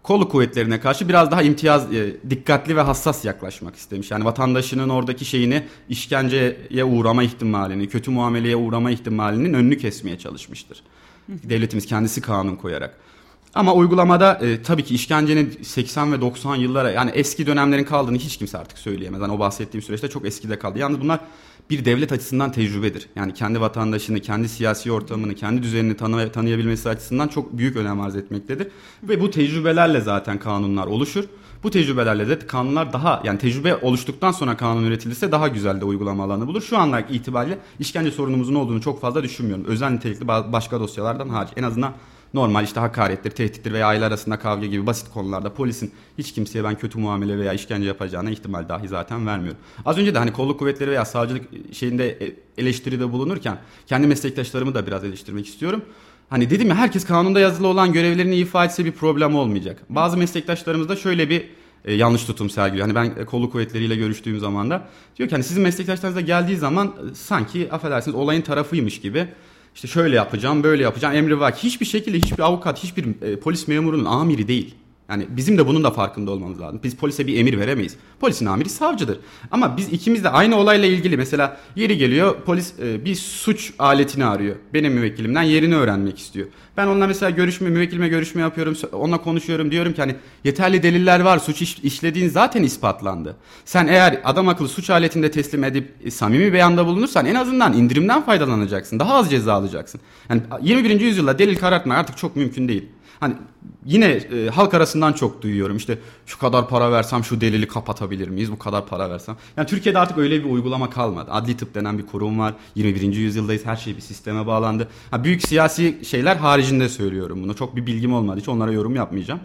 kolu kuvvetlerine karşı biraz daha imtiyaz e, dikkatli ve hassas yaklaşmak istemiş. Yani vatandaşının oradaki şeyini işkenceye uğrama ihtimalini, kötü muameleye uğrama ihtimalinin önünü kesmeye çalışmıştır. Devletimiz kendisi kanun koyarak. Ama uygulamada e, tabii ki işkencenin 80 ve 90 yıllara yani eski dönemlerin kaldığını hiç kimse artık söyleyemez. Yani o bahsettiğim süreçte çok eskide kaldı. Yalnız bunlar bir devlet açısından tecrübedir. Yani kendi vatandaşını, kendi siyasi ortamını, kendi düzenini tanı tanıyabilmesi açısından çok büyük önem arz etmektedir. Ve bu tecrübelerle zaten kanunlar oluşur. Bu tecrübelerle de kanunlar daha yani tecrübe oluştuktan sonra kanun üretilirse daha güzel de uygulama alanı bulur. Şu anlar itibariyle işkence sorunumuzun olduğunu çok fazla düşünmüyorum. Özel nitelikli başka dosyalardan hariç. En azından normal işte hakarettir, tehdittir veya aile arasında kavga gibi basit konularda polisin hiç kimseye ben kötü muamele veya işkence yapacağına ihtimal dahi zaten vermiyorum. Az önce de hani kolluk kuvvetleri veya savcılık şeyinde e, eleştiride bulunurken kendi meslektaşlarımı da biraz eleştirmek istiyorum. Hani dedim ya herkes kanunda yazılı olan görevlerini ifa etse bir problem olmayacak. Bazı meslektaşlarımız da şöyle bir e, yanlış tutum sergiliyor. Hani ben kolluk kuvvetleriyle görüştüğüm zaman da diyor ki hani sizin meslektaşlarınıza geldiği zaman e, sanki affedersiniz olayın tarafıymış gibi işte şöyle yapacağım, böyle yapacağım emri var. Hiçbir şekilde hiçbir avukat, hiçbir e, polis memurunun amiri değil. Yani bizim de bunun da farkında olmamız lazım. Biz polise bir emir veremeyiz. Polisin amiri savcıdır. Ama biz ikimiz de aynı olayla ilgili mesela yeri geliyor polis e, bir suç aletini arıyor. Benim müvekkilimden yerini öğrenmek istiyor. Ben onunla mesela görüşme, müvekkilime görüşme yapıyorum. Onunla konuşuyorum. Diyorum ki hani yeterli deliller var. Suç iş, işlediğin zaten ispatlandı. Sen eğer adam akıllı suç aletinde teslim edip e, samimi beyanda bulunursan en azından indirimden faydalanacaksın. Daha az ceza alacaksın. Yani 21. yüzyılda delil karartma artık çok mümkün değil. Hani yine e, halk arasından çok duyuyorum işte şu kadar para versem şu delili kapatabilir miyiz bu kadar para versem. Yani Türkiye'de artık öyle bir uygulama kalmadı. Adli tıp denen bir kurum var. 21. yüzyıldayız her şey bir sisteme bağlandı. Ha, büyük siyasi şeyler haricinde söylüyorum bunu. Çok bir bilgim olmadı hiç onlara yorum yapmayacağım.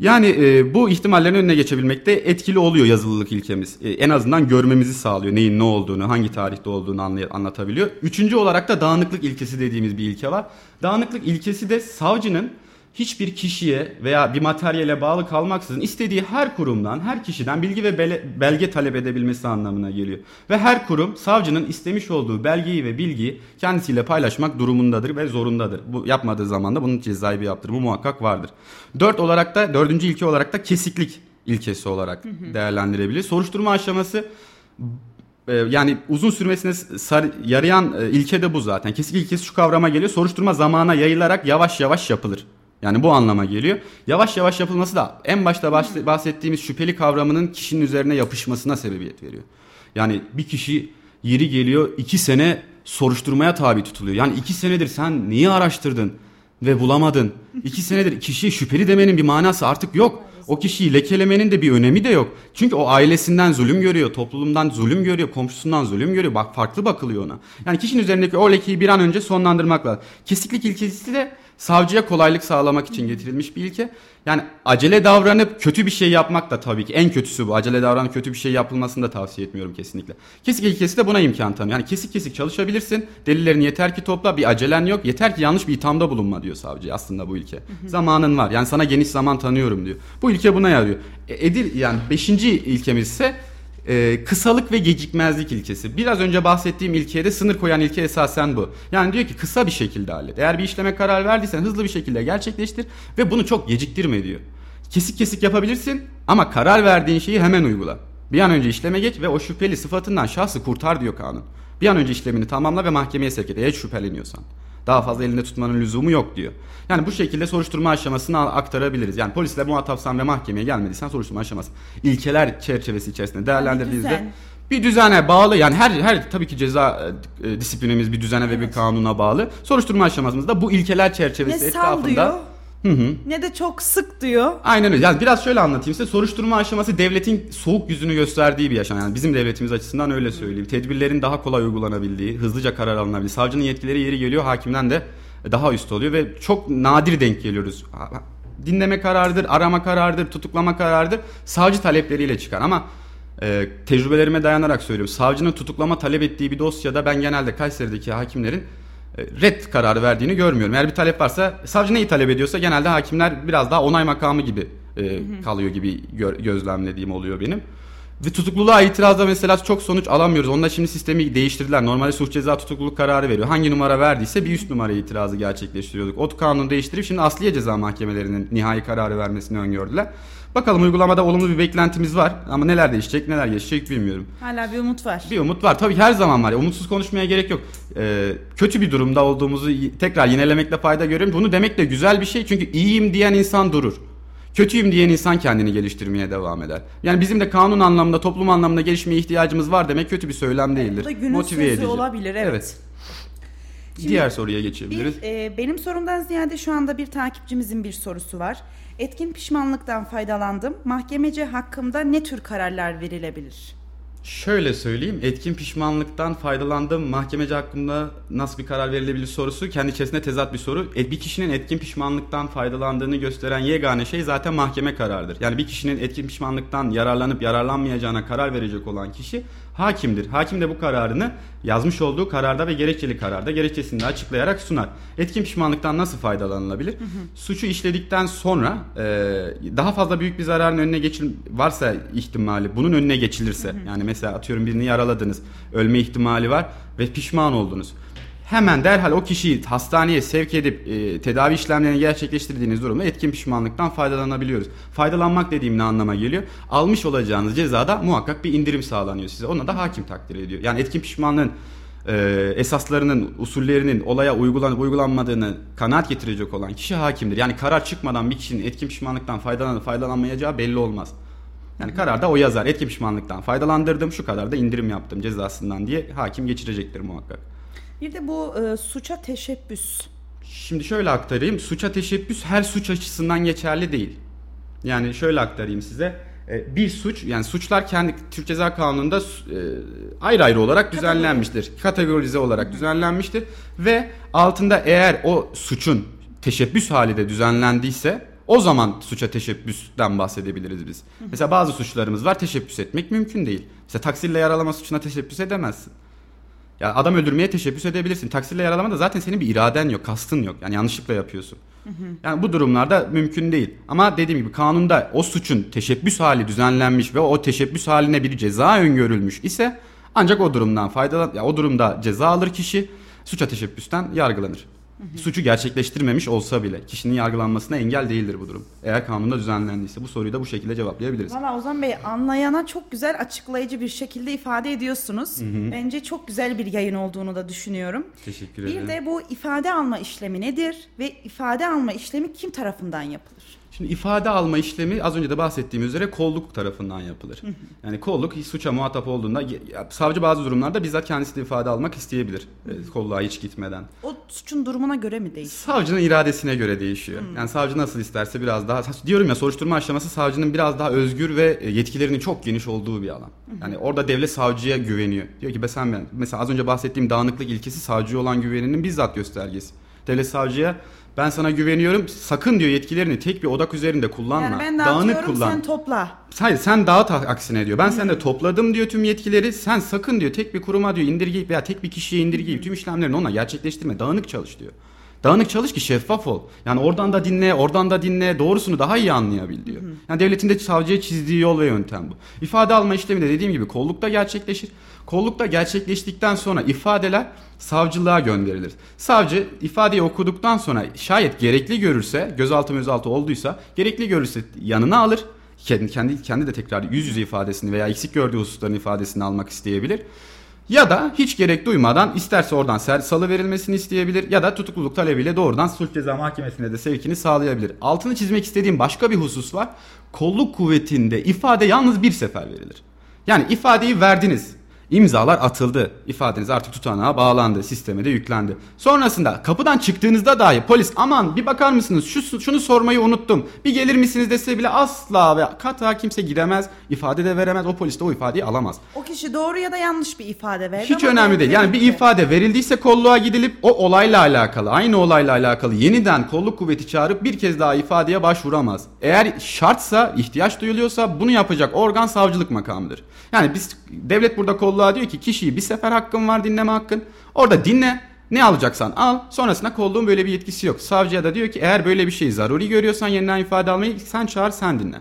Yani e, bu ihtimallerin önüne geçebilmekte etkili oluyor yazılılık ilkemiz. E, en azından görmemizi sağlıyor. Neyin ne olduğunu, hangi tarihte olduğunu anlay- anlatabiliyor. Üçüncü olarak da dağınıklık ilkesi dediğimiz bir ilke var. Dağınıklık ilkesi de savcının hiçbir kişiye veya bir materyale bağlı kalmaksızın istediği her kurumdan, her kişiden bilgi ve belge talep edebilmesi anlamına geliyor. Ve her kurum savcının istemiş olduğu belgeyi ve bilgiyi kendisiyle paylaşmak durumundadır ve zorundadır. Bu yapmadığı zaman da bunun cezai bir yaptırımı muhakkak vardır. Dört olarak da, dördüncü ilke olarak da kesiklik ilkesi olarak değerlendirebilir. Soruşturma aşaması e, yani uzun sürmesine sar, yarayan e, ilke de bu zaten. Kesik ilkesi şu kavrama geliyor. Soruşturma zamana yayılarak yavaş yavaş yapılır. Yani bu anlama geliyor. Yavaş yavaş yapılması da en başta bahsettiğimiz şüpheli kavramının kişinin üzerine yapışmasına sebebiyet veriyor. Yani bir kişi yeri geliyor iki sene soruşturmaya tabi tutuluyor. Yani iki senedir sen niye araştırdın ve bulamadın? İki senedir kişiye şüpheli demenin bir manası artık yok. O kişiyi lekelemenin de bir önemi de yok. Çünkü o ailesinden zulüm görüyor, toplumdan zulüm görüyor, komşusundan zulüm görüyor. Bak farklı bakılıyor ona. Yani kişinin üzerindeki o lekeyi bir an önce sonlandırmak lazım. Kesiklik ilkesi de savcıya kolaylık sağlamak için getirilmiş bir ilke. Yani acele davranıp kötü bir şey yapmak da tabii ki en kötüsü bu. Acele davranıp kötü bir şey yapılmasını da tavsiye etmiyorum kesinlikle. Kesik ilkesi de buna imkan tanıyor. Yani kesik kesik çalışabilirsin. Delillerini yeter ki topla. Bir acelen yok. Yeter ki yanlış bir ithamda bulunma diyor savcı aslında bu ilke. Hı hı. Zamanın var. Yani sana geniş zaman tanıyorum diyor. Bu ilke buna yarıyor. E, Edir yani beşinci ilkemiz ise e, kısalık ve gecikmezlik ilkesi. Biraz önce bahsettiğim ilkeye de sınır koyan ilke esasen bu. Yani diyor ki kısa bir şekilde hallet. Eğer bir işleme karar verdiysen hızlı bir şekilde gerçekleştir ve bunu çok geciktirme diyor. Kesik kesik yapabilirsin ama karar verdiğin şeyi hemen uygula. Bir an önce işleme geç ve o şüpheli sıfatından şahsı kurtar diyor kanun. Bir an önce işlemini tamamla ve mahkemeye sevk et eğer şüpheleniyorsan. Daha fazla elinde tutmanın lüzumu yok diyor. Yani bu şekilde soruşturma aşamasını aktarabiliriz. Yani polisle muhatapsan ve mahkemeye gelmediysen soruşturma aşaması. ilkeler çerçevesi içerisinde değerlendirdiğinizde bir düzene bağlı yani her her tabii ki ceza e, disiplinimiz bir düzene evet. ve bir kanuna bağlı. Soruşturma aşamasında bu ilkeler çerçevesi ne etrafında. Sal diyor? Ne de çok sık diyor. Aynen öyle. Yani biraz şöyle anlatayım size. Soruşturma aşaması devletin soğuk yüzünü gösterdiği bir yaşam. Yani bizim devletimiz açısından öyle söyleyeyim. Tedbirlerin daha kolay uygulanabildiği, hızlıca karar alınabildiği. Savcının yetkileri yeri geliyor, hakimden de daha üst oluyor ve çok nadir denk geliyoruz. Dinleme kararıdır, arama kararıdır, tutuklama kararıdır. Savcı talepleriyle çıkar ama e, tecrübelerime dayanarak söylüyorum. Savcının tutuklama talep ettiği bir dosyada ben genelde Kayseri'deki hakimlerin red kararı verdiğini görmüyorum. Eğer bir talep varsa savcı neyi talep ediyorsa genelde hakimler biraz daha onay makamı gibi e, kalıyor gibi gö- gözlemlediğim oluyor benim. Ve tutukluluğa itirazda mesela çok sonuç alamıyoruz. Onda şimdi sistemi değiştirdiler. Normalde suç ceza tutukluluk kararı veriyor. Hangi numara verdiyse bir üst numara itirazı gerçekleştiriyorduk. O kanunu değiştirip şimdi asliye ceza mahkemelerinin nihai kararı vermesini öngördüler. Bakalım uygulamada olumlu bir beklentimiz var ama neler değişecek neler geçecek bilmiyorum. Hala bir umut var. Bir umut var. Tabii her zaman var. Umutsuz konuşmaya gerek yok. Ee, kötü bir durumda olduğumuzu tekrar yinelemekte fayda görüyorum. Bunu demek de güzel bir şey. Çünkü iyiyim diyen insan durur. Kötüyüm diyen insan kendini geliştirmeye devam eder. Yani bizim de kanun anlamında, toplum anlamında gelişmeye ihtiyacımız var demek kötü bir söylem değildir. Bu da günün Motive sözü edici. olabilir evet. Evet. Şimdi Diğer soruya geçebiliriz. Bir, e, benim sorumdan ziyade şu anda bir takipçimizin bir sorusu var. Etkin pişmanlıktan faydalandım. Mahkemece hakkımda ne tür kararlar verilebilir? Şöyle söyleyeyim, etkin pişmanlıktan faydalandım. Mahkemece hakkında nasıl bir karar verilebilir sorusu kendi içerisinde tezat bir soru. E, bir kişinin etkin pişmanlıktan faydalandığını gösteren yegane şey zaten mahkeme kararıdır. Yani bir kişinin etkin pişmanlıktan yararlanıp yararlanmayacağına karar verecek olan kişi hakimdir. Hakim de bu kararını yazmış olduğu kararda ve gerekçeli kararda gerekçesinde açıklayarak sunar. Etkin pişmanlıktan nasıl faydalanılabilir? Suçu işledikten sonra e, daha fazla büyük bir zararın önüne geçil varsa ihtimali bunun önüne geçilirse yani mesela atıyorum birini yaraladınız ölme ihtimali var ve pişman oldunuz. Hemen derhal o kişiyi hastaneye sevk edip e, tedavi işlemlerini gerçekleştirdiğiniz durumda etkin pişmanlıktan faydalanabiliyoruz. Faydalanmak dediğim ne anlama geliyor? Almış olacağınız cezada muhakkak bir indirim sağlanıyor size. Ona da hakim takdir ediyor. Yani etkin pişmanlığın e, esaslarının, usullerinin olaya uygulanıp uygulanmadığını kanaat getirecek olan kişi hakimdir. Yani karar çıkmadan bir kişinin etkin pişmanlıktan faydalanıp faydalanmayacağı belli olmaz. Yani kararda o yazar etkin pişmanlıktan faydalandırdım şu kadar da indirim yaptım cezasından diye hakim geçirecektir muhakkak. Bir de bu e, suça teşebbüs. Şimdi şöyle aktarayım. Suça teşebbüs her suç açısından geçerli değil. Yani şöyle aktarayım size. E, Bir suç yani suçlar kendi Türk Ceza Kanunu'nda e, ayrı ayrı olarak düzenlenmiştir. Kategorize olarak düzenlenmiştir ve altında eğer o suçun teşebbüs hali de düzenlendiyse o zaman suça teşebbüsten bahsedebiliriz biz. Mesela bazı suçlarımız var teşebbüs etmek mümkün değil. Mesela taksirle yaralama suçuna teşebbüs edemezsin. Ya adam öldürmeye teşebbüs edebilirsin. Taksirle yaralama da zaten senin bir iraden yok, kastın yok. Yani yanlışlıkla yapıyorsun. Yani bu durumlarda mümkün değil. Ama dediğim gibi kanunda o suçun teşebbüs hali düzenlenmiş ve o teşebbüs haline bir ceza öngörülmüş ise ancak o durumdan faydalan ya o durumda ceza alır kişi suça teşebbüsten yargılanır. Suçu gerçekleştirmemiş olsa bile kişinin yargılanmasına engel değildir bu durum. Eğer kanunda düzenlendiyse bu soruyu da bu şekilde cevaplayabiliriz. Valla Ozan Bey anlayana çok güzel açıklayıcı bir şekilde ifade ediyorsunuz. Bence çok güzel bir yayın olduğunu da düşünüyorum. Teşekkür Bir ederim. de bu ifade alma işlemi nedir ve ifade alma işlemi kim tarafından yapılır? Şimdi ifade alma işlemi az önce de bahsettiğim üzere kolluk tarafından yapılır. Yani kolluk suça muhatap olduğunda savcı bazı durumlarda bizzat kendisi de ifade almak isteyebilir e, kolluğa hiç gitmeden. O suçun durumuna göre mi değişir? Savcının iradesine göre değişiyor. Yani savcı nasıl isterse biraz daha diyorum ya soruşturma aşaması savcının biraz daha özgür ve e, yetkilerinin çok geniş olduğu bir alan. Yani orada devlet savcıya güveniyor. Diyor ki sen ben mesela az önce bahsettiğim dağınıklık ilkesi savcıya olan güveninin bizzat göstergesi. Devlet savcıya ben sana güveniyorum sakın diyor yetkilerini tek bir odak üzerinde kullanma. Yani ben Dağınık kullan. sen topla. Hayır sen dağıt aksine diyor. Ben sende topladım diyor tüm yetkileri. Sen sakın diyor tek bir kuruma diyor indirgeyip veya tek bir kişiye indirgeyip tüm işlemlerini ona gerçekleştirme. Dağınık çalış diyor. Dağınık çalış ki şeffaf ol. Yani oradan da dinle, oradan da dinle, doğrusunu daha iyi anlayabil diyor. Yani devletin de savcıya çizdiği yol ve yöntem bu. İfade alma işlemi de dediğim gibi kollukta gerçekleşir. Kollukta gerçekleştikten sonra ifadeler savcılığa gönderilir. Savcı ifadeyi okuduktan sonra şayet gerekli görürse, gözaltı gözaltı olduysa, gerekli görürse yanına alır. Kendi, kendi, kendi de tekrar yüz yüze ifadesini veya eksik gördüğü hususların ifadesini almak isteyebilir. Ya da hiç gerek duymadan isterse oradan salı verilmesini isteyebilir ya da tutukluluk talebiyle doğrudan suç ceza mahkemesine de sevkini sağlayabilir. Altını çizmek istediğim başka bir husus var. Kolluk kuvvetinde ifade yalnız bir sefer verilir. Yani ifadeyi verdiniz. İmzalar atıldı. İfadeniz artık tutanağa bağlandı. Sisteme de yüklendi. Sonrasında kapıdan çıktığınızda dahi polis aman bir bakar mısınız şu, şunu sormayı unuttum. Bir gelir misiniz dese bile asla ve kata kimse gidemez. ifade de veremez. O polis de o ifadeyi alamaz. O kişi doğru ya da yanlış bir ifade verdi. Hiç önemli değil. Yani bir ifade verildiyse kolluğa gidilip o olayla alakalı, aynı olayla alakalı yeniden kolluk kuvveti çağırıp bir kez daha ifadeye başvuramaz. Eğer şartsa, ihtiyaç duyuluyorsa bunu yapacak organ savcılık makamıdır. Yani biz devlet burada kolluğa diyor ki kişiyi bir sefer hakkın var dinleme hakkın. Orada dinle. Ne alacaksan al. Sonrasında kolluğun böyle bir yetkisi yok. Savcıya da diyor ki eğer böyle bir şeyi zaruri görüyorsan yeniden ifade almayı sen çağır sen dinle.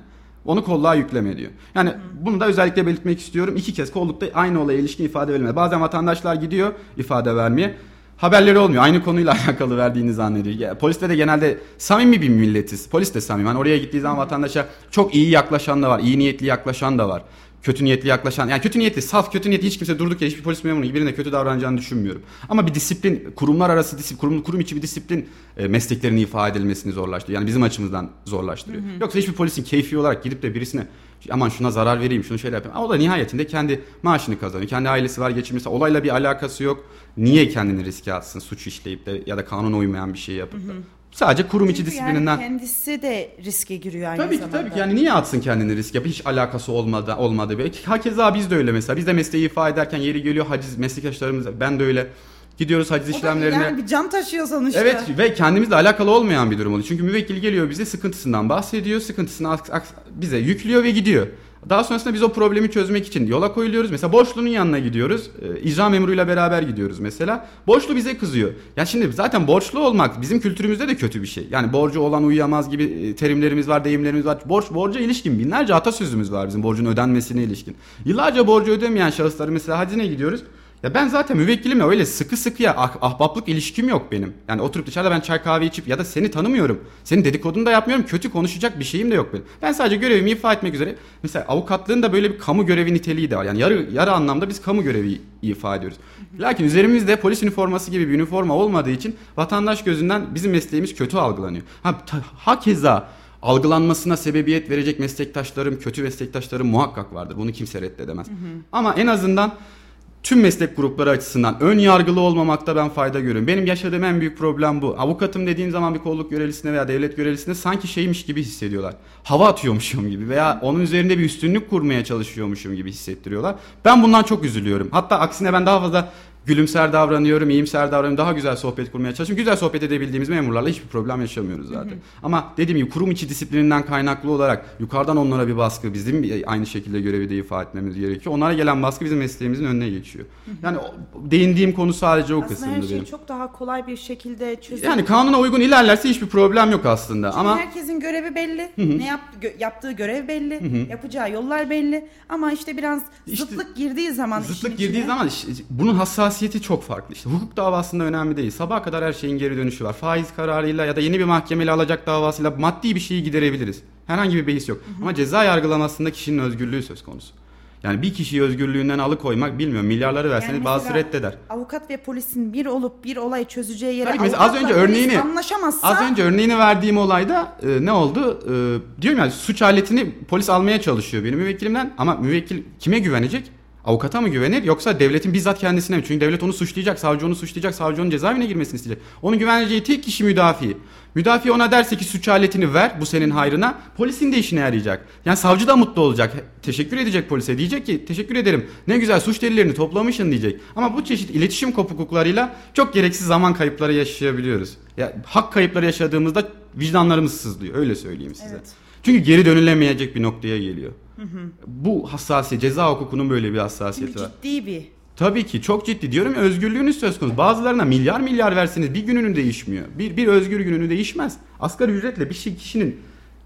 Onu kolluğa yükleme diyor. Yani bunu da özellikle belirtmek istiyorum. İki kez kollukta aynı olaya ilişkin ifade verilmedi. Bazen vatandaşlar gidiyor ifade vermeye. Haberleri olmuyor. Aynı konuyla alakalı verdiğini zannediyor. Poliste de genelde samimi bir milletiz. Polis de samimi. Hani oraya gittiği zaman vatandaşa çok iyi yaklaşan da var. iyi niyetli yaklaşan da var. Kötü niyetli yaklaşan. Yani kötü niyetli, saf kötü niyetli hiç kimse durduk ya hiçbir polis memuru birine kötü davranacağını düşünmüyorum. Ama bir disiplin, kurumlar arası disiplin, kurum, kurum içi bir disiplin e, mesleklerini ifade edilmesini zorlaştırıyor. Yani bizim açımızdan zorlaştırıyor. Yoksa hiçbir polisin keyfi olarak gidip de birisine aman şuna zarar vereyim, şunu şöyle yapayım. O da nihayetinde kendi maaşını kazanıyor. Kendi ailesi var, geçimlisi. Olayla bir alakası yok. Niye kendini riske atsın suç işleyip de ya da kanuna uymayan bir şey yapıp da. Sadece kurum içi disiplininden. Yani kendisi de riske giriyor aynı Tabii zamanda. tabii ki yani niye atsın kendini riske? Hiç alakası olmadı olmadı böyle. Hakeza biz de öyle mesela. Biz de mesleği ifade ederken yeri geliyor haciz meslektaşlarımız ben de öyle. Gidiyoruz haciz O işlemlerine. Yani bir can taşıyor sonuçta. Evet ve kendimizle alakalı olmayan bir durum oluyor. Çünkü müvekkil geliyor bize sıkıntısından bahsediyor. Sıkıntısını bize yüklüyor ve gidiyor. Daha sonrasında biz o problemi çözmek için yola koyuluyoruz. Mesela borçlunun yanına gidiyoruz. Ee, icra memuruyla beraber gidiyoruz mesela. Borçlu bize kızıyor. Ya şimdi zaten borçlu olmak bizim kültürümüzde de kötü bir şey. Yani borcu olan uyuyamaz gibi e, terimlerimiz var, deyimlerimiz var. Borç borca ilişkin binlerce atasözümüz var bizim borcun ödenmesine ilişkin. Yıllarca borcu ödemeyen şahısları mesela hacine gidiyoruz. Ya ben zaten müvekkilimle öyle sıkı sıkıya ah, ahbaplık ilişkim yok benim. Yani oturup dışarıda ben çay kahve içip ya da seni tanımıyorum. Senin dedikodunu da yapmıyorum. Kötü konuşacak bir şeyim de yok benim. Ben sadece görevimi ifa etmek üzere. Mesela avukatlığın da böyle bir kamu görevi niteliği de var. Yani yarı, yarı anlamda biz kamu görevi ifa ediyoruz. Lakin üzerimizde polis üniforması gibi bir üniforma olmadığı için vatandaş gözünden bizim mesleğimiz kötü algılanıyor. Ha, ta, hakeza algılanmasına sebebiyet verecek meslektaşlarım, kötü meslektaşlarım muhakkak vardır. Bunu kimse reddedemez. Ama en azından tüm meslek grupları açısından ön yargılı olmamakta ben fayda görüyorum. Benim yaşadığım en büyük problem bu. Avukatım dediğin zaman bir kolluk görevlisine veya devlet görevlisine sanki şeymiş gibi hissediyorlar. Hava atıyormuşum gibi veya onun üzerinde bir üstünlük kurmaya çalışıyormuşum gibi hissettiriyorlar. Ben bundan çok üzülüyorum. Hatta aksine ben daha fazla gülümser davranıyorum, iyimser davranıyorum, daha güzel sohbet kurmaya çalışıyorum. Güzel sohbet edebildiğimiz memurlarla hiçbir problem yaşamıyoruz zaten. Ama dediğim gibi kurum içi disiplininden kaynaklı olarak yukarıdan onlara bir baskı, bizim aynı şekilde görevi de ifade etmemiz gerekiyor. Onlara gelen baskı bizim mesleğimizin önüne geçiyor. Yani o- değindiğim konu sadece o Aslında kısımdı her şey benim. çok daha kolay bir şekilde çözülür. Yani kanuna uygun ilerlerse hiçbir problem yok aslında. Çünkü Ama herkesin görevi belli. Ne yap, gö- yaptığı görev belli. Yapacağı yollar belli. Ama işte biraz İşte zıtlık girdiği zaman Zıtlık girdiği içine- zaman bunun hassasiyeti çok farklı. İşte hukuk davasında önemli değil. Sabaha kadar her şeyin geri dönüşü var. Faiz kararıyla ya da yeni bir mahkemeyle alacak davasıyla maddi bir şeyi giderebiliriz. Herhangi bir behis yok. Ama ceza yargılamasında kişinin özgürlüğü söz konusu. Yani bir kişiyi özgürlüğünden alıkoymak bilmiyorum. Milyarları verseniz Yani mesela reddeder. Avukat ve polisin bir olup bir olay çözeceği yere Tabii mesela az önce örneğini anlaşamazsa az önce örneğini verdiğim olayda e, ne oldu? E, diyorum yani suç aletini polis almaya çalışıyor benim müvekkilimden ama müvekkil kime güvenecek? Avukata mı güvenir yoksa devletin bizzat kendisine mi? Çünkü devlet onu suçlayacak, savcı onu suçlayacak, savcı onun cezaevine girmesini isteyecek. Onun güveneceği tek kişi müdafi. Müdafi ona derse ki suç aletini ver bu senin hayrına polisin de işine yarayacak. Yani savcı da mutlu olacak. Teşekkür edecek polise. Diyecek ki teşekkür ederim ne güzel suç delillerini toplamışsın diyecek. Ama bu çeşit iletişim kopukluklarıyla çok gereksiz zaman kayıpları yaşayabiliyoruz. Ya, hak kayıpları yaşadığımızda vicdanlarımız sızlıyor öyle söyleyeyim size. Evet. Çünkü geri dönülemeyecek bir noktaya geliyor. Bu hassasiyet ceza hukukunun böyle bir hassasiyeti çünkü var. ciddi bir Tabii ki çok ciddi diyorum ya özgürlüğünüz söz konusu. Bazılarına milyar milyar verseniz bir gününü değişmiyor. Bir, bir özgür gününü değişmez. Asgari ücretle bir şey, kişinin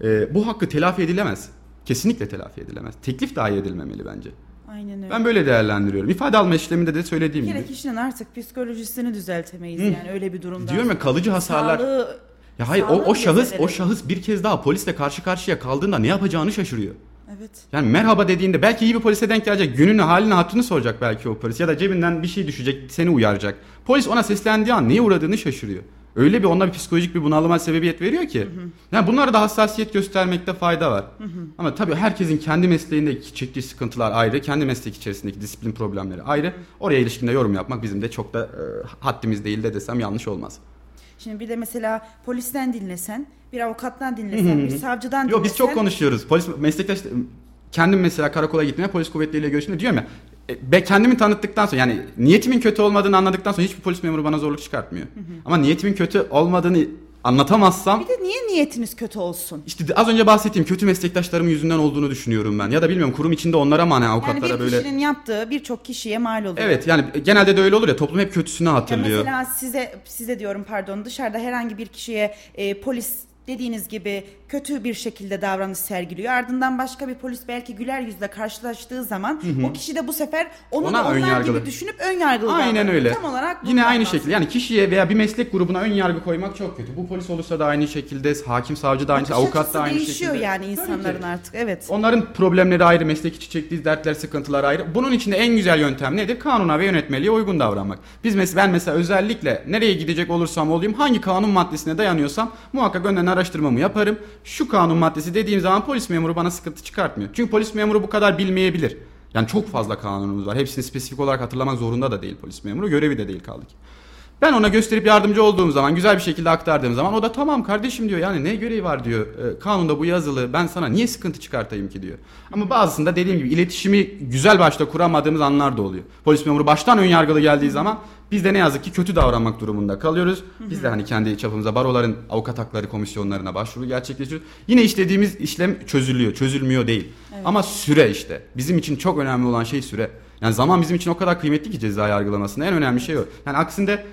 e, bu hakkı telafi edilemez. Kesinlikle telafi edilemez. Teklif dahi edilmemeli bence. aynen öyle. Ben böyle değerlendiriyorum. İfade alma işleminde de söylediğim bir gibi. kişinin artık psikolojisini düzeltemeyiz yani öyle bir durumda. Diyorum ya kalıcı hasarlar. Sağlığı, Ya hayır o, o şahıs o şahıs bir kez daha polisle karşı karşıya kaldığında ne yapacağını şaşırıyor. Evet. Yani merhaba dediğinde belki iyi bir polise denk gelecek. Gününü, halini, hatırını soracak belki o polis. Ya da cebinden bir şey düşecek, seni uyaracak. Polis ona seslendiği an neye uğradığını şaşırıyor. öyle bir ona bir psikolojik bir bunalıma sebebiyet veriyor ki. Yani bunlara da hassasiyet göstermekte fayda var. Ama tabii herkesin kendi mesleğinde çektiği sıkıntılar ayrı, kendi meslek içerisindeki disiplin problemleri ayrı. Oraya ilişkinde yorum yapmak bizim de çok da e, haddimiz değil de desem yanlış olmaz. Şimdi bir de mesela polisten dinlesen, bir avukattan dinlesen, bir savcıdan dinlesen. Yok biz çok konuşuyoruz. Polis meslektaş kendim mesela karakola gitmeye polis kuvvetleriyle görüştüğümde diyorum ya e, ben kendimi tanıttıktan sonra yani niyetimin kötü olmadığını anladıktan sonra hiçbir polis memuru bana zorluk çıkartmıyor. Ama niyetimin kötü olmadığını anlatamazsam Bir de niye niyetiniz kötü olsun? işte az önce bahsettiğim kötü meslektaşlarım yüzünden olduğunu düşünüyorum ben. Ya da bilmiyorum kurum içinde onlara mı hani Yani avukatlara bir böyle kişinin yaptığı birçok kişiye mal oluyor. Evet yani genelde de öyle olur ya toplum hep kötüsünü Ya hatırlıyor. mesela size size diyorum pardon dışarıda herhangi bir kişiye e, polis dediğiniz gibi kötü bir şekilde davranış sergiliyor. Ardından başka bir polis belki güler yüzle karşılaştığı zaman o kişi de bu sefer onu Ona onlar önyargılı. gibi düşünüp ön yargılı Aynen davranıyor. öyle. Tam olarak Yine aynı şekilde yani kişiye veya bir meslek grubuna ön yargı koymak çok kötü. Bu polis olursa da aynı şekilde, hakim savcı da aynı şekilde, avukat da aynı değişiyor şekilde. yani Tabii ki. insanların artık evet. Onların problemleri ayrı, meslek içi çektiği dertler, sıkıntılar ayrı. Bunun içinde en güzel yöntem nedir? Kanuna ve yönetmeliğe uygun davranmak. Biz mesela ben mesela özellikle nereye gidecek olursam olayım hangi kanun maddesine dayanıyorsam muhakkak önden araştırmamı yaparım. Şu kanun maddesi dediğim zaman polis memuru bana sıkıntı çıkartmıyor. Çünkü polis memuru bu kadar bilmeyebilir. Yani çok fazla kanunumuz var. Hepsini spesifik olarak hatırlamak zorunda da değil polis memuru. Görevi de değil kaldı ki. Ben ona gösterip yardımcı olduğum zaman, güzel bir şekilde aktardığım zaman o da tamam kardeşim diyor. Yani ne görevi var diyor. E, kanunda bu yazılı. Ben sana niye sıkıntı çıkartayım ki diyor. Ama bazısında dediğim gibi iletişimi güzel başta kuramadığımız anlar da oluyor. Polis memuru baştan ön yargılı geldiği zaman biz de ne yazık ki kötü davranmak durumunda kalıyoruz. Biz de hani kendi çapımıza baroların avukat hakları komisyonlarına başvuru gerçekleştiriyoruz. Yine işlediğimiz işlem çözülüyor, çözülmüyor değil. Ama süre işte. Bizim için çok önemli olan şey süre. Yani zaman bizim için o kadar kıymetli ki ceza yargılamasında en önemli şey o. Yani aksinde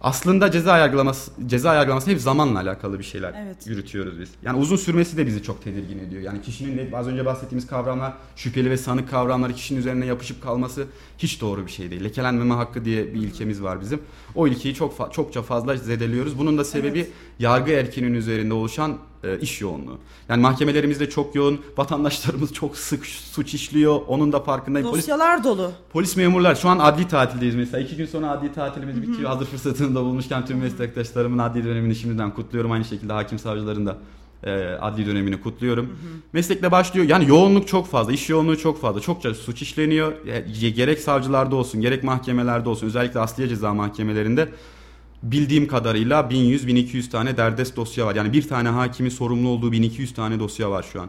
aslında ceza yargılaması ceza yargılaması hep zamanla alakalı bir şeyler Evet. yürütüyoruz biz. Yani uzun sürmesi de bizi çok tedirgin ediyor. Yani kişinin de az önce bahsettiğimiz kavramlar, şüpheli ve sanık kavramları kişinin üzerine yapışıp kalması hiç doğru bir şey değil. Lekelenmeme hakkı diye bir ilkemiz var bizim. O ilkeyi çok fa- çokça fazla zedeliyoruz. Bunun da sebebi yargı erkinin üzerinde oluşan e, iş yoğunluğu. Yani mahkemelerimizde çok yoğun, vatandaşlarımız çok sık suç işliyor. Onun da farkındayım. Polis Dosyalar dolu. Polis memurlar şu an adli tatildeyiz mesela. iki gün sonra adli tatilimiz bitiyor. Hazır fırsatını da bulmuşken tüm meslektaşlarımın adli dönemini şimdiden kutluyorum. Aynı şekilde hakim savcıların da e, adli dönemini kutluyorum. Meslekle başlıyor. Yani yoğunluk çok fazla, iş yoğunluğu çok fazla. Çokça suç işleniyor. E, gerek savcılarda olsun, gerek mahkemelerde olsun. Özellikle asliye ceza mahkemelerinde bildiğim kadarıyla 1100-1200 tane derdest dosya var. Yani bir tane hakimin sorumlu olduğu 1200 tane dosya var şu an.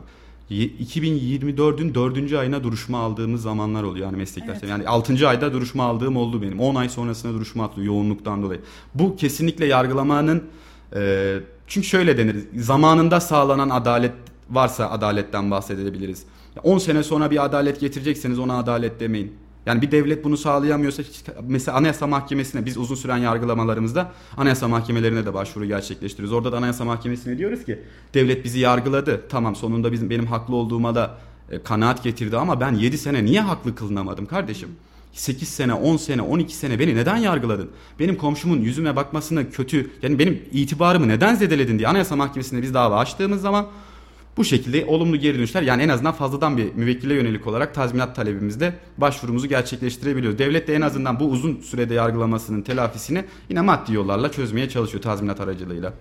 Ye- 2024'ün 4. ayına duruşma aldığımız zamanlar oluyor yani meslektaşlar. Yani 6. ayda duruşma aldığım oldu benim. 10 ay sonrasında duruşma atlıyor yoğunluktan dolayı. Bu kesinlikle yargılamanın e, çünkü şöyle denir. Zamanında sağlanan adalet varsa adaletten bahsedebiliriz. 10 sene sonra bir adalet getirecekseniz ona adalet demeyin. Yani bir devlet bunu sağlayamıyorsa mesela Anayasa Mahkemesi'ne biz uzun süren yargılamalarımızda Anayasa Mahkemelerine de başvuru gerçekleştiriyoruz. Orada da Anayasa Mahkemesi'ne diyoruz ki devlet bizi yargıladı. Tamam sonunda bizim benim haklı olduğuma da e, kanaat getirdi ama ben 7 sene niye haklı kılınamadım kardeşim? 8 sene, 10 sene, 12 sene beni neden yargıladın? Benim komşumun yüzüme bakmasını kötü, yani benim itibarımı neden zedeledin diye Anayasa Mahkemesi'nde biz dava açtığımız zaman bu şekilde olumlu geri dönüşler yani en azından fazladan bir müvekkile yönelik olarak tazminat talebimizde başvurumuzu gerçekleştirebiliyoruz. Devlet de en azından bu uzun sürede yargılamasının telafisini yine maddi yollarla çözmeye çalışıyor tazminat aracılığıyla.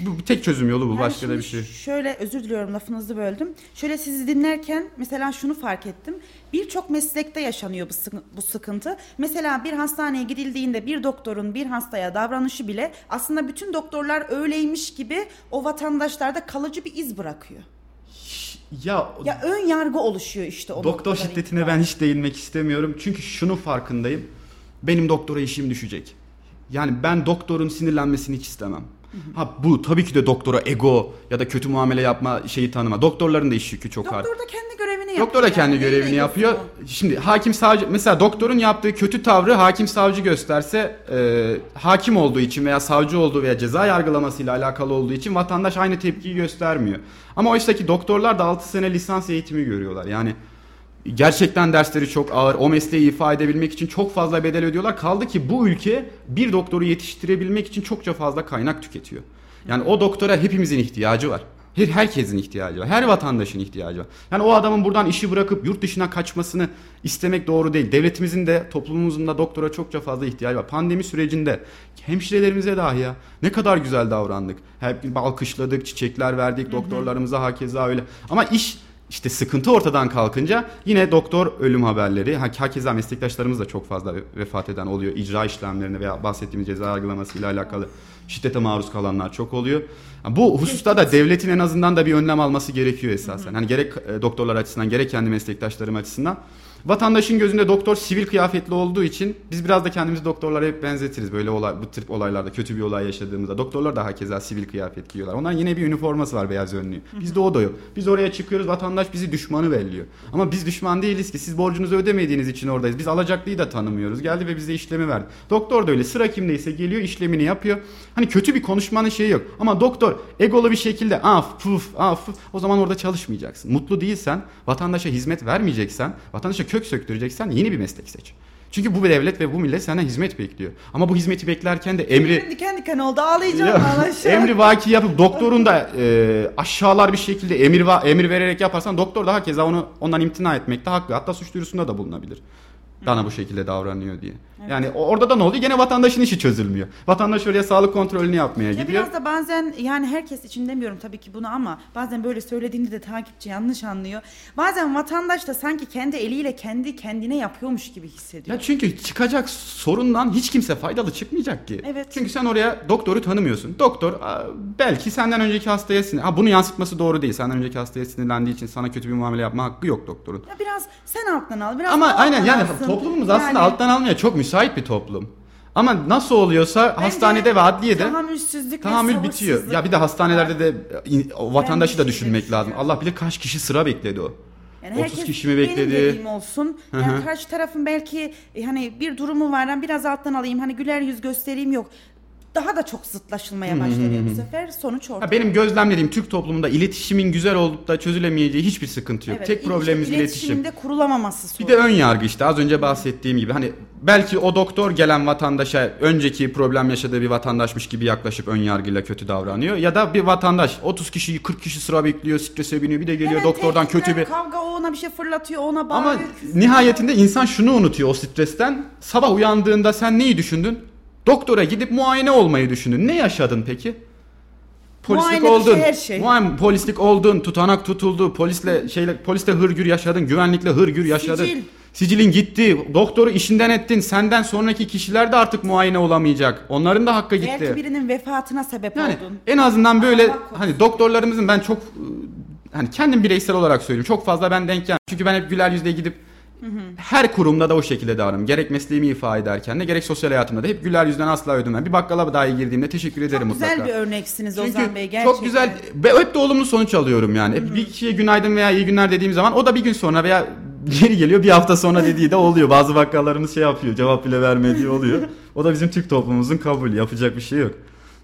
Bu bir tek çözüm yolu bu Yani başka da bir şey. Şöyle özür diliyorum lafınızı böldüm. Şöyle sizi dinlerken mesela şunu fark ettim. Birçok meslekte yaşanıyor bu, bu sıkıntı. Mesela bir hastaneye gidildiğinde bir doktorun bir hastaya davranışı bile aslında bütün doktorlar öyleymiş gibi o vatandaşlarda kalıcı bir iz bırakıyor. Ya, Ya ön yargı oluşuyor işte o doktor şiddetine itibaren. ben hiç değinmek istemiyorum. Çünkü şunun farkındayım. Benim doktora işim düşecek. Yani ben doktorun sinirlenmesini hiç istemem. Ha bu tabii ki de doktora ego ya da kötü muamele yapma şeyi tanıma. Doktorların da iş yükü çok ağır. Doktor da kendi görevini yapıyor. Doktor da kendi yani. görevini Neyle yapıyor. Şimdi hakim savcı mesela doktorun yaptığı kötü tavrı hakim savcı gösterse e, hakim olduğu için veya savcı olduğu veya ceza yargılamasıyla alakalı olduğu için vatandaş aynı tepkiyi göstermiyor. Ama oysa ki doktorlar da 6 sene lisans eğitimi görüyorlar. Yani gerçekten dersleri çok ağır. O mesleği ifade edebilmek için çok fazla bedel ödüyorlar. Kaldı ki bu ülke bir doktoru yetiştirebilmek için çokça fazla kaynak tüketiyor. Yani o doktora hepimizin ihtiyacı var. Her, herkesin ihtiyacı var. Her vatandaşın ihtiyacı var. Yani o adamın buradan işi bırakıp yurt dışına kaçmasını istemek doğru değil. Devletimizin de toplumumuzun da doktora çokça fazla ihtiyacı var. Pandemi sürecinde hemşirelerimize dahi ya ne kadar güzel davrandık. Hep alkışladık, çiçekler verdik, doktorlarımıza hakeza öyle. Ama iş işte sıkıntı ortadan kalkınca yine doktor ölüm haberleri, hakeza meslektaşlarımız da çok fazla vefat eden oluyor. İcra işlemlerine veya bahsettiğimiz ceza yargılamasıyla alakalı şiddete maruz kalanlar çok oluyor. Bu hususta da devletin en azından da bir önlem alması gerekiyor esasen. Hani gerek e, doktorlar açısından gerek kendi meslektaşlarım açısından. Vatandaşın gözünde doktor sivil kıyafetli olduğu için biz biraz da kendimizi doktorlara hep benzetiriz böyle olay, bu tip olaylarda kötü bir olay yaşadığımızda. Doktorlar da hakeza sivil kıyafet giyiyorlar. Onların yine bir üniforması var beyaz önlüğü. Bizde o da yok. Biz oraya çıkıyoruz vatandaş bizi düşmanı belliyor. Ama biz düşman değiliz ki siz borcunuzu ödemediğiniz için oradayız. Biz alacaklıyı da tanımıyoruz. Geldi ve bize işlemi verdi. Doktor da öyle sıra kimdeyse geliyor işlemini yapıyor. Hani kötü bir konuşmanın şeyi yok. Ama doktor egolu bir şekilde af puf af puf, o zaman orada çalışmayacaksın. Mutlu değilsen vatandaşa hizmet vermeyeceksen vatandaşa kök söktüreceksen yeni bir meslek seç. Çünkü bu devlet ve bu millet senden hizmet bekliyor. Ama bu hizmeti beklerken de emri Şimdi kendi diken oldu ağlayacağım Ya, ben aşağı. emri vaki yapıp doktorun da e, aşağılar bir şekilde emir va- emir vererek yaparsan doktor da hakeza onu ondan imtina etmekte haklı. Hatta suç duyurusunda da bulunabilir. Bana bu şekilde davranıyor diye. Yani o- orada da ne oluyor? Gene vatandaşın işi çözülmüyor. Vatandaş oraya sağlık kontrolünü yapmaya Ya gidiyor. biraz da bazen yani herkes için demiyorum tabii ki bunu ama bazen böyle söylediğinde de takipçi yanlış anlıyor. Bazen vatandaş da sanki kendi eliyle kendi kendine yapıyormuş gibi hissediyor. Ya çünkü çıkacak sorundan hiç kimse faydalı çıkmayacak ki. Evet. Çünkü sen oraya doktoru tanımıyorsun. Doktor belki senden önceki hastaya sinir... Ha bunu yansıtması doğru değil. Senden önceki hastaya sinirlendiği için sana kötü bir muamele yapma hakkı yok doktorun. Ya biraz sen alttan al, biraz Ama aynen yani alsın. Toplumumuz aslında Yani alttan almaya çok müsait bir toplum. Ama nasıl oluyorsa bence hastanede ve adliyede tahammülsüzlük tahammül bitiyor. Ya bir de hastanelerde de o vatandaşı da şey düşünmek lazım. Allah bilir kaç kişi sıra bekledi o. Yani 30 herkes kişi mi benim bekledi? dediğim olsun. Yani karşı tarafın belki e, hani bir durumu var. Ben biraz alttan alayım. Hani güler yüz göstereyim yok. Daha da çok zıtlaşılmaya başlanıyor bu sefer. Sonuç ortada. Benim gözlemlediğim Türk toplumunda iletişimin güzel olup da çözülemeyeceği hiçbir sıkıntı yok. Evet, Tek problemimiz iletişim- iletişim. iletişimde kurulamaması sorun. Bir de ön yargı işte az önce bahsettiğim gibi hani belki o doktor gelen vatandaşa önceki problem yaşadığı bir vatandaşmış gibi yaklaşıp ön yargıyla kötü davranıyor ya da bir vatandaş 30 kişi 40 kişi sıra bekliyor strese biniyor bir de geliyor Hemen doktordan kötü bir Kavga o ona bir şey fırlatıyor ona ama bağırıyor. küfür nihayetinde insan şunu unutuyor o stresten sabah uyandığında sen neyi düşündün? Doktora gidip muayene olmayı düşündün. Ne yaşadın peki? Polislik Muayene dışı oldun. her şey. Muayene, polislik oldun, tutanak tutuldu, polisle şeyle poliste hırgür yaşadın, güvenlikle hırgür yaşadın. Sicil. Sicilin gitti, doktoru işinden ettin. Senden sonraki kişiler de artık muayene olamayacak. Onların da hakkı gitti. Belki birinin vefatına sebep Yani oldun. en azından böyle Allah korusun. hani doktorlarımızın ben çok hani kendim bireysel olarak söylüyorum. Çok fazla ben denk gel. Çünkü ben hep güler yüzle gidip her kurumda da o şekilde davranırım. Gerek mesleğimi ifade ederken de gerek sosyal hayatımda da hep güler yüzden asla ödemem. Bir bakkala dahi girdiğimde teşekkür ederim Çok güzel mutlaka. bir örneksiniz Çünkü Ozan Bey gerçekten. çok güzel ve hep de olumlu sonuç alıyorum yani. Hep bir kişiye günaydın veya iyi günler dediğim zaman o da bir gün sonra veya geri geliyor bir hafta sonra dediği de oluyor. Bazı bakkallarımız şey yapıyor cevap bile vermediği oluyor. O da bizim Türk toplumumuzun kabulü yapacak bir şey yok.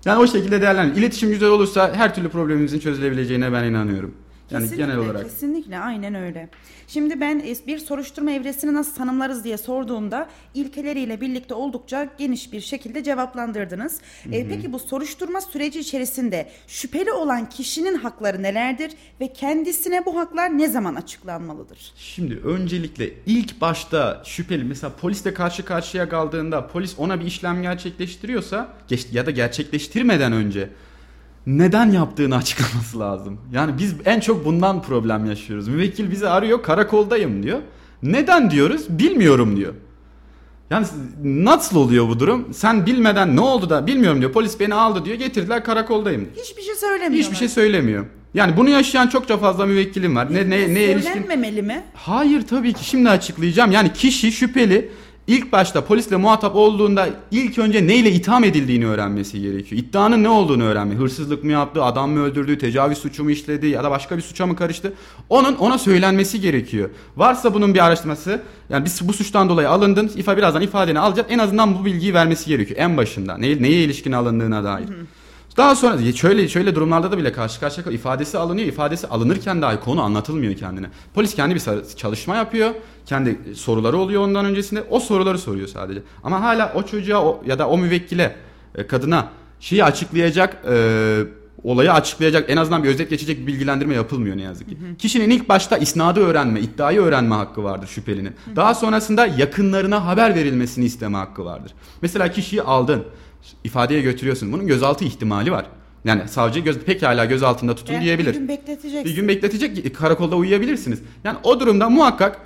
Yani o şekilde değerlendir. İletişim güzel olursa her türlü problemimizin çözülebileceğine ben inanıyorum. Yani kesinlikle, genel olarak. Kesinlikle aynen öyle. Şimdi ben bir soruşturma evresini nasıl tanımlarız diye sorduğumda ilkeleriyle birlikte oldukça geniş bir şekilde cevaplandırdınız. E, peki bu soruşturma süreci içerisinde şüpheli olan kişinin hakları nelerdir ve kendisine bu haklar ne zaman açıklanmalıdır? Şimdi öncelikle ilk başta şüpheli mesela polisle karşı karşıya kaldığında polis ona bir işlem gerçekleştiriyorsa ya da gerçekleştirmeden önce neden yaptığını açıklaması lazım. Yani biz en çok bundan problem yaşıyoruz. Müvekkil bizi arıyor karakoldayım diyor. Neden diyoruz? Bilmiyorum diyor. Yani nasıl oluyor bu durum? Sen bilmeden ne oldu da bilmiyorum diyor. Polis beni aldı diyor. Getirdiler karakoldayım. Hiçbir şey söylemiyorlar. Hiçbir şey söylemiyor. Yani bunu yaşayan çokça fazla müvekkilim var. Ne ne ne ilişkin mi? Hayır tabii ki şimdi açıklayacağım. Yani kişi şüpheli ilk başta polisle muhatap olduğunda ilk önce neyle itham edildiğini öğrenmesi gerekiyor. İddianın ne olduğunu öğrenme. Hırsızlık mı yaptı, adam mı öldürdü, tecavüz suçu mu işledi ya da başka bir suça mı karıştı? Onun ona söylenmesi gerekiyor. Varsa bunun bir araştırması yani biz bu suçtan dolayı alındın, ifa birazdan ifadeni alacak. En azından bu bilgiyi vermesi gerekiyor en başında. Ne, neye ilişkin alındığına dair. Daha sonra şöyle şöyle durumlarda da bile karşı karşıya ifadesi alınıyor. İfadesi alınırken dahi konu anlatılmıyor kendine. Polis kendi bir çalışma yapıyor. Kendi soruları oluyor ondan öncesinde. O soruları soruyor sadece. Ama hala o çocuğa o, ya da o müvekkile e, kadına şeyi açıklayacak e, olayı açıklayacak en azından bir özet geçecek bir bilgilendirme yapılmıyor ne yazık ki. Kişinin ilk başta isnadı öğrenme, iddiayı öğrenme hakkı vardır şüphelinin. Daha sonrasında yakınlarına haber verilmesini isteme hakkı vardır. Mesela kişiyi aldın, ifadeye götürüyorsun. Bunun gözaltı ihtimali var. Yani savcı göz, pekala gözaltında tutun E, diyebilir. Bir gün bekleteceksin. Bir gün bekletecek karakolda uyuyabilirsiniz. Yani o durumda muhakkak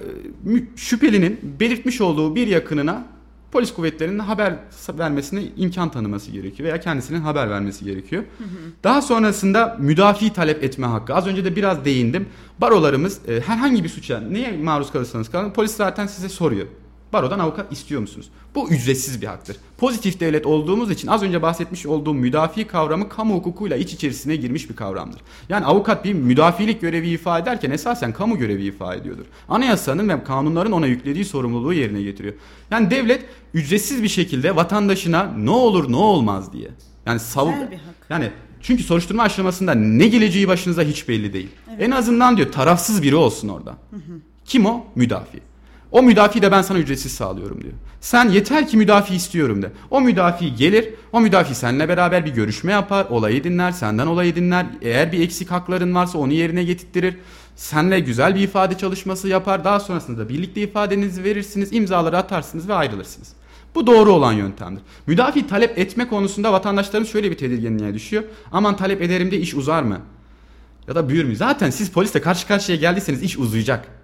e, şüphelinin belirtmiş olduğu bir yakınına polis kuvvetlerinin haber vermesine imkan tanıması gerekiyor veya kendisinin haber vermesi gerekiyor. Daha sonrasında müdafi talep etme hakkı. Az önce de biraz değindim. Barolarımız e, herhangi bir suça neye maruz kalırsanız kalın polis zaten size soruyor. Barodan avukat istiyor musunuz? Bu ücretsiz bir haktır. Pozitif devlet olduğumuz için az önce bahsetmiş olduğum müdafi kavramı kamu hukukuyla iç içerisine girmiş bir kavramdır. Yani avukat bir müdafilik görevi ifa ederken esasen kamu görevi ifa ediyordur. Anayasanın ve kanunların ona yüklediği sorumluluğu yerine getiriyor. Yani devlet ücretsiz bir şekilde vatandaşına ne olur ne olmaz diye. Yani hak. yani çünkü soruşturma aşamasında ne geleceği başınıza hiç belli değil. En azından diyor tarafsız biri olsun orada. Kim o? Müdafi. O müdafi de ben sana ücretsiz sağlıyorum diyor. Sen yeter ki müdafi istiyorum de. O müdafi gelir, o müdafi seninle beraber bir görüşme yapar, olayı dinler, senden olayı dinler. Eğer bir eksik hakların varsa onu yerine getirtirir. Senle güzel bir ifade çalışması yapar. Daha sonrasında da birlikte ifadenizi verirsiniz, imzaları atarsınız ve ayrılırsınız. Bu doğru olan yöntemdir. Müdafi talep etme konusunda vatandaşların şöyle bir tedirginliğe düşüyor. Aman talep ederim de iş uzar mı? Ya da büyür mü? Zaten siz polisle karşı karşıya geldiyseniz iş uzayacak.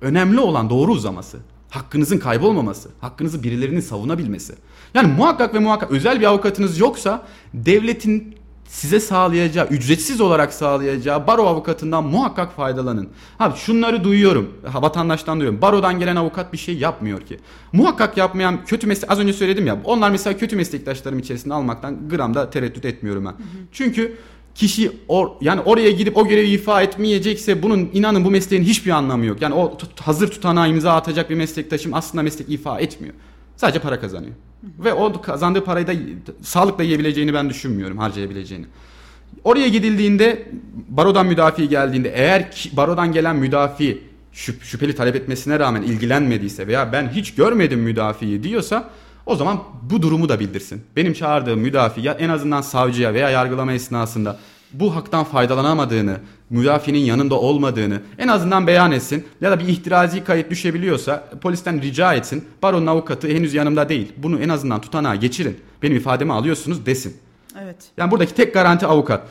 Önemli olan doğru uzaması. Hakkınızın kaybolmaması. Hakkınızı birilerinin savunabilmesi. Yani muhakkak ve muhakkak özel bir avukatınız yoksa devletin size sağlayacağı, ücretsiz olarak sağlayacağı baro avukatından muhakkak faydalanın. Ha şunları duyuyorum. Ha, vatandaştan duyuyorum. Barodan gelen avukat bir şey yapmıyor ki. Muhakkak yapmayan kötü meslek az önce söyledim ya. Onlar mesela kötü meslektaşlarım içerisinde almaktan gramda tereddüt etmiyorum ben. Çünkü kişi or, yani oraya gidip o görevi ifa etmeyecekse bunun inanın bu mesleğin hiçbir anlamı yok. Yani o tut- hazır tutanağa imza atacak bir meslektaşım aslında meslek ifa etmiyor. Sadece para kazanıyor. Ve o kazandığı parayı da sağlıkla yiyebileceğini ben düşünmüyorum harcayabileceğini. Oraya gidildiğinde barodan müdafi geldiğinde eğer ki, barodan gelen müdafi şüp- şüpheli talep etmesine rağmen ilgilenmediyse veya ben hiç görmedim müdafiyi diyorsa o zaman bu durumu da bildirsin. Benim çağırdığım müdafi ya en azından savcıya veya yargılama esnasında bu haktan faydalanamadığını, müdafinin yanında olmadığını en azından beyan etsin ya da bir ihtirazi kayıt düşebiliyorsa polisten rica etsin. Baronun avukatı henüz yanımda değil. Bunu en azından tutanağa geçirin. Benim ifademi alıyorsunuz desin. Evet. Yani buradaki tek garanti avukat.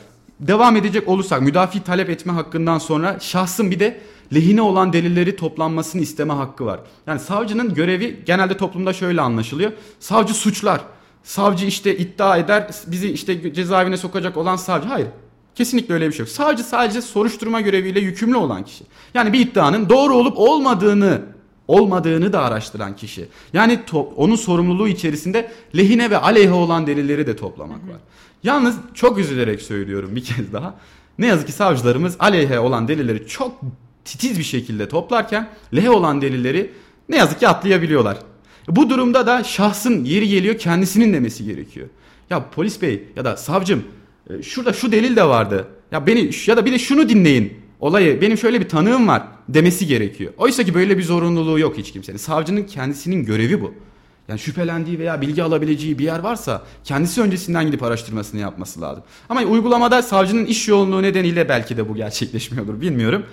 Devam edecek olursak müdafi talep etme hakkından sonra şahsın bir de lehine olan delilleri toplanmasını isteme hakkı var. Yani savcının görevi genelde toplumda şöyle anlaşılıyor. Savcı suçlar. Savcı işte iddia eder bizi işte cezaevine sokacak olan savcı. Hayır. Kesinlikle öyle bir şey yok. Savcı sadece soruşturma göreviyle yükümlü olan kişi. Yani bir iddianın doğru olup olmadığını olmadığını da araştıran kişi. Yani onun sorumluluğu içerisinde lehine ve aleyhe olan delilleri de toplamak var. Yalnız çok üzülerek söylüyorum bir kez daha. Ne yazık ki savcılarımız aleyhe olan delilleri çok titiz bir şekilde toplarken lehe olan delilleri ne yazık ki atlayabiliyorlar. Bu durumda da şahsın yeri geliyor kendisinin demesi gerekiyor. Ya polis bey ya da savcım e, şurada şu delil de vardı. Ya beni ya da bir de şunu dinleyin. Olayı benim şöyle bir tanığım var demesi gerekiyor. Oysa ki böyle bir zorunluluğu yok hiç kimsenin. Savcının kendisinin görevi bu. Yani şüphelendiği veya bilgi alabileceği bir yer varsa kendisi öncesinden gidip araştırmasını yapması lazım. Ama uygulamada savcının iş yoğunluğu nedeniyle belki de bu gerçekleşmiyordur bilmiyorum.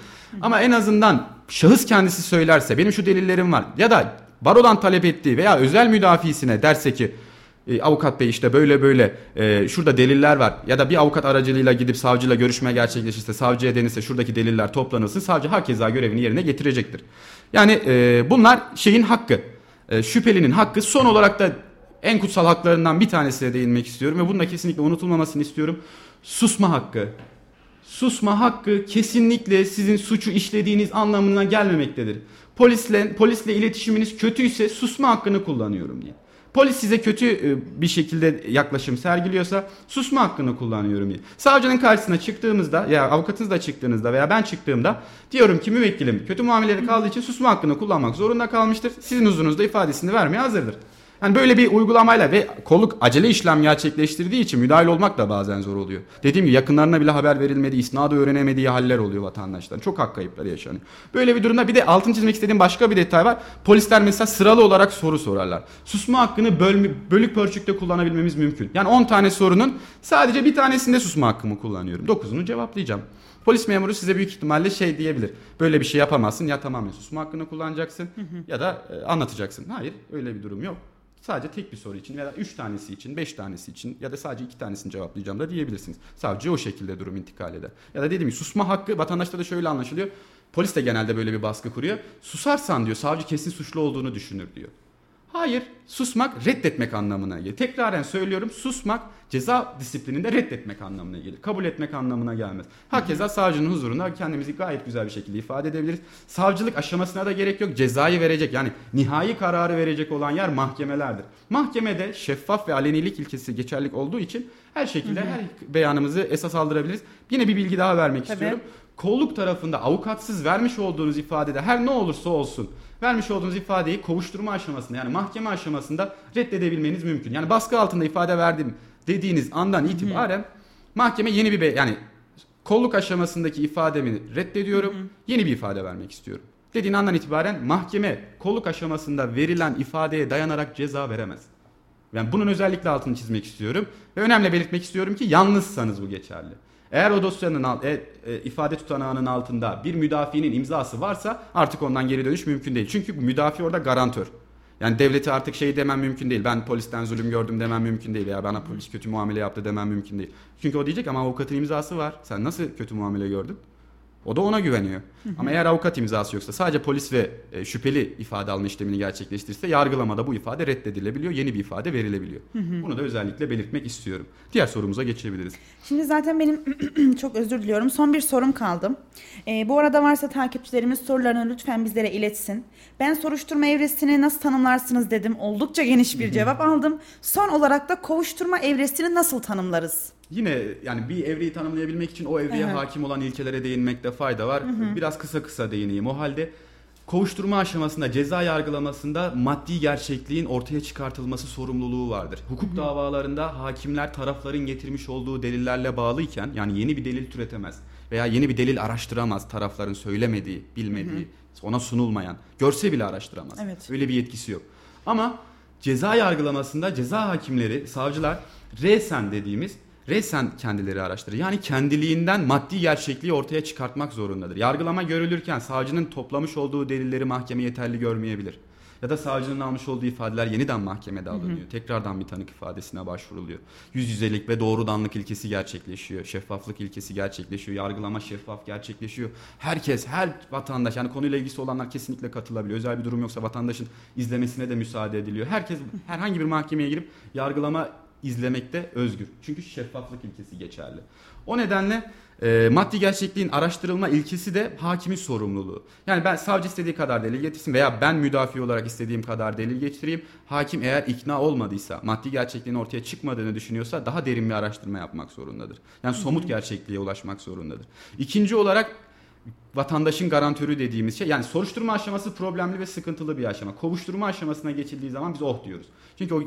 Ama en azından şahıs kendisi söylerse benim şu delillerim var ya da barodan talep ettiği veya özel müdafisine derse ki e, avukat bey işte böyle böyle e, şurada deliller var ya da bir avukat aracılığıyla gidip savcıyla görüşme gerçekleşirse savcıya denirse şuradaki deliller toplanılsın savcı hakeza görevini yerine getirecektir. Yani e, bunlar şeyin hakkı e, şüphelinin hakkı son olarak da en kutsal haklarından bir tanesine değinmek istiyorum ve bunun da kesinlikle unutulmamasını istiyorum. Susma hakkı. Susma hakkı kesinlikle sizin suçu işlediğiniz anlamına gelmemektedir. Polisle polisle iletişiminiz kötüyse susma hakkını kullanıyorum diye. Polis size kötü e, bir şekilde yaklaşım sergiliyorsa susma hakkını kullanıyorum. Savcının karşısına çıktığımızda ya avukatınız da çıktığınızda veya ben çıktığımda diyorum ki müvekkilim kötü muamelede kaldığı için susma hakkını kullanmak zorunda kalmıştır. Sizin huzurunuzda ifadesini vermeye hazırdır. Yani böyle bir uygulamayla ve kolluk acele işlem gerçekleştirdiği için müdahil olmak da bazen zor oluyor. Dediğim gibi yakınlarına bile haber verilmediği, isnadı öğrenemediği haller oluyor vatandaşların. Çok hak kayıpları yaşanıyor. Böyle bir durumda bir de altın çizmek istediğim başka bir detay var. Polisler mesela sıralı olarak soru sorarlar. Susma hakkını bölmü, bölük pörçükte kullanabilmemiz mümkün. Yani 10 tane sorunun sadece bir tanesinde susma hakkımı kullanıyorum. 9'unu cevaplayacağım. Polis memuru size büyük ihtimalle şey diyebilir. Böyle bir şey yapamazsın ya tamamen susma hakkını kullanacaksın ya da e, anlatacaksın. Hayır öyle bir durum yok. Sadece tek bir soru için ya da 3 tanesi için, 5 tanesi için ya da sadece 2 tanesini cevaplayacağım da diyebilirsiniz. Savcı o şekilde durum intikal eder. Ya da dediğim gibi susma hakkı vatandaşta da şöyle anlaşılıyor. Polis de genelde böyle bir baskı kuruyor. Susarsan diyor savcı kesin suçlu olduğunu düşünür diyor. Hayır, susmak reddetmek anlamına gelir. Tekraren söylüyorum, susmak ceza disiplininde reddetmek anlamına gelir. Kabul etmek anlamına gelmez. Hakeza savcının huzurunda kendimizi gayet güzel bir şekilde ifade edebiliriz. Savcılık aşamasına da gerek yok. Cezayı verecek yani nihai kararı verecek olan yer mahkemelerdir. Mahkemede şeffaf ve alenilik ilkesi geçerlik olduğu için her şekilde her beyanımızı esas aldırabiliriz. Yine bir bilgi daha vermek Tabii. istiyorum. Kolluk tarafında avukatsız vermiş olduğunuz ifadede her ne olursa olsun vermiş olduğunuz ifadeyi kovuşturma aşamasında yani mahkeme aşamasında reddedebilmeniz mümkün. Yani baskı altında ifade verdim dediğiniz andan itibaren mahkeme yeni bir yani kolluk aşamasındaki ifademi reddediyorum. Yeni bir ifade vermek istiyorum. Dediğin andan itibaren mahkeme kolluk aşamasında verilen ifadeye dayanarak ceza veremez. Yani bunun özellikle altını çizmek istiyorum ve önemli belirtmek istiyorum ki yalnızsanız bu geçerli. Eğer o dosyanın alt- e, e, ifade tutanağının altında bir müdafinin imzası varsa artık ondan geri dönüş mümkün değil. Çünkü müdafi orada garantör. Yani devleti artık şey demem mümkün değil. Ben polisten zulüm gördüm demem mümkün değil. Ya bana polis kötü muamele yaptı demem mümkün değil. Çünkü o diyecek ama avukatın imzası var. Sen nasıl kötü muamele gördün? O da ona güveniyor. Ama eğer avukat imzası yoksa sadece polis ve e, şüpheli ifade alma işlemini gerçekleştirirse yargılamada bu ifade reddedilebiliyor. Yeni bir ifade verilebiliyor. Bunu da özellikle belirtmek istiyorum. Diğer sorumuza geçebiliriz. Şimdi zaten benim çok özür diliyorum. Son bir sorum kaldı. Ee, bu arada varsa takipçilerimiz sorularını lütfen bizlere iletsin. Ben soruşturma evresini nasıl tanımlarsınız dedim. Oldukça geniş bir cevap aldım. Son olarak da kovuşturma evresini nasıl tanımlarız? Yine yani bir evreyi tanımlayabilmek için o evreye Evet. hakim olan ilkelere değinmekte fayda var. Biraz kısa kısa değineyim. O halde kovuşturma aşamasında ceza yargılamasında maddi gerçekliğin ortaya çıkartılması sorumluluğu vardır. Hukuk davalarında hakimler tarafların getirmiş olduğu delillerle bağlıyken yani yeni bir delil türetemez veya yeni bir delil araştıramaz tarafların söylemediği, bilmediği, ona sunulmayan, görse bile araştıramaz. Evet. Öyle bir yetkisi yok. Ama ceza yargılamasında ceza hakimleri, savcılar resen dediğimiz resen kendileri araştırır. Yani kendiliğinden maddi gerçekliği ortaya çıkartmak zorundadır. Yargılama görülürken savcının toplamış olduğu delilleri mahkeme yeterli görmeyebilir. Ya da savcının almış olduğu ifadeler yeniden mahkemede alınıyor. Tekrardan bir tanık ifadesine başvuruluyor. Yüz yüzelik ve doğrudanlık ilkesi gerçekleşiyor. Şeffaflık ilkesi gerçekleşiyor. Yargılama şeffaf gerçekleşiyor. Herkes, her vatandaş yani konuyla ilgisi olanlar kesinlikle katılabiliyor. Özel bir durum yoksa vatandaşın izlemesine de müsaade ediliyor. Herkes herhangi bir mahkemeye girip yargılama izlemekte özgür. Çünkü şeffaflık ilkesi geçerli. O nedenle e, maddi gerçekliğin araştırılma ilkesi de hakimin sorumluluğu. Yani ben savcı istediği kadar delil getirsin veya ben müdafi olarak istediğim kadar delil getireyim. Hakim eğer ikna olmadıysa, maddi gerçekliğin ortaya çıkmadığını düşünüyorsa daha derin bir araştırma yapmak zorundadır. Yani somut gerçekliğe ulaşmak zorundadır. İkinci olarak vatandaşın garantörü dediğimiz şey yani soruşturma aşaması problemli ve sıkıntılı bir aşama. Kovuşturma aşamasına geçildiği zaman biz oh diyoruz. Çünkü o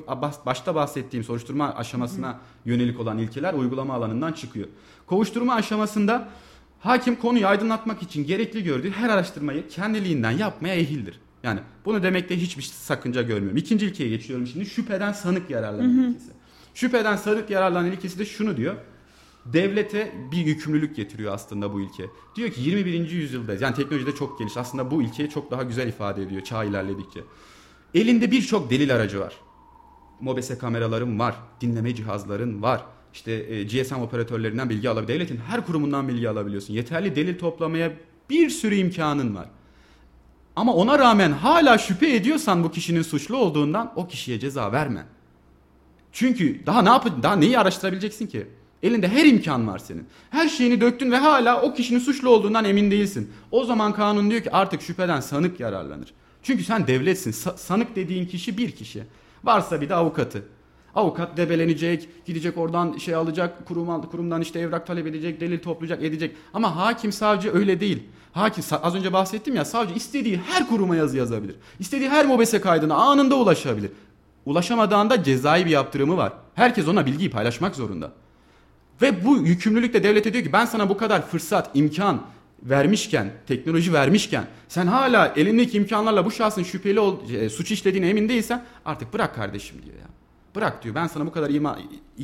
başta bahsettiğim soruşturma aşamasına yönelik olan ilkeler uygulama alanından çıkıyor. Kovuşturma aşamasında hakim konuyu aydınlatmak için gerekli gördüğü her araştırmayı kendiliğinden yapmaya ehildir. Yani bunu demekte hiçbir sakınca görmüyorum. İkinci ilkeye geçiyorum şimdi şüpheden sanık yararlanma ilkesi. Şüpheden sanık yararlanma ilkesi de şunu diyor devlete bir yükümlülük getiriyor aslında bu ilke. Diyor ki 21. yüzyıldayız. Yani teknolojide çok geliş. Aslında bu ilkeyi çok daha güzel ifade ediyor çağ ilerledikçe. Elinde birçok delil aracı var. Mobese kameraların var. Dinleme cihazların var. İşte e, GSM operatörlerinden bilgi alabiliyorsun. Devletin her kurumundan bilgi alabiliyorsun. Yeterli delil toplamaya bir sürü imkanın var. Ama ona rağmen hala şüphe ediyorsan bu kişinin suçlu olduğundan o kişiye ceza verme. Çünkü daha ne yapın daha neyi araştırabileceksin ki? Elinde her imkan var senin. Her şeyini döktün ve hala o kişinin suçlu olduğundan emin değilsin. O zaman kanun diyor ki artık şüpheden sanık yararlanır. Çünkü sen devletsin. Sa- sanık dediğin kişi bir kişi. Varsa bir de avukatı. Avukat debelenecek, gidecek oradan şey alacak, kurum, kurumdan işte evrak talep edecek, delil toplayacak, edecek. Ama hakim, savcı öyle değil. Hakim, az önce bahsettim ya, savcı istediği her kuruma yazı yazabilir. İstediği her mobese kaydına anında ulaşabilir. Ulaşamadığı anda cezai bir yaptırımı var. Herkes ona bilgiyi paylaşmak zorunda. Ve bu yükümlülük de devlete diyor ki ben sana bu kadar fırsat, imkan vermişken, teknoloji vermişken sen hala elindeki imkanlarla bu şahsın şüpheli ol, e, suç işlediğine emin değilsen artık bırak kardeşim diyor ya. Bırak diyor ben sana bu kadar ima,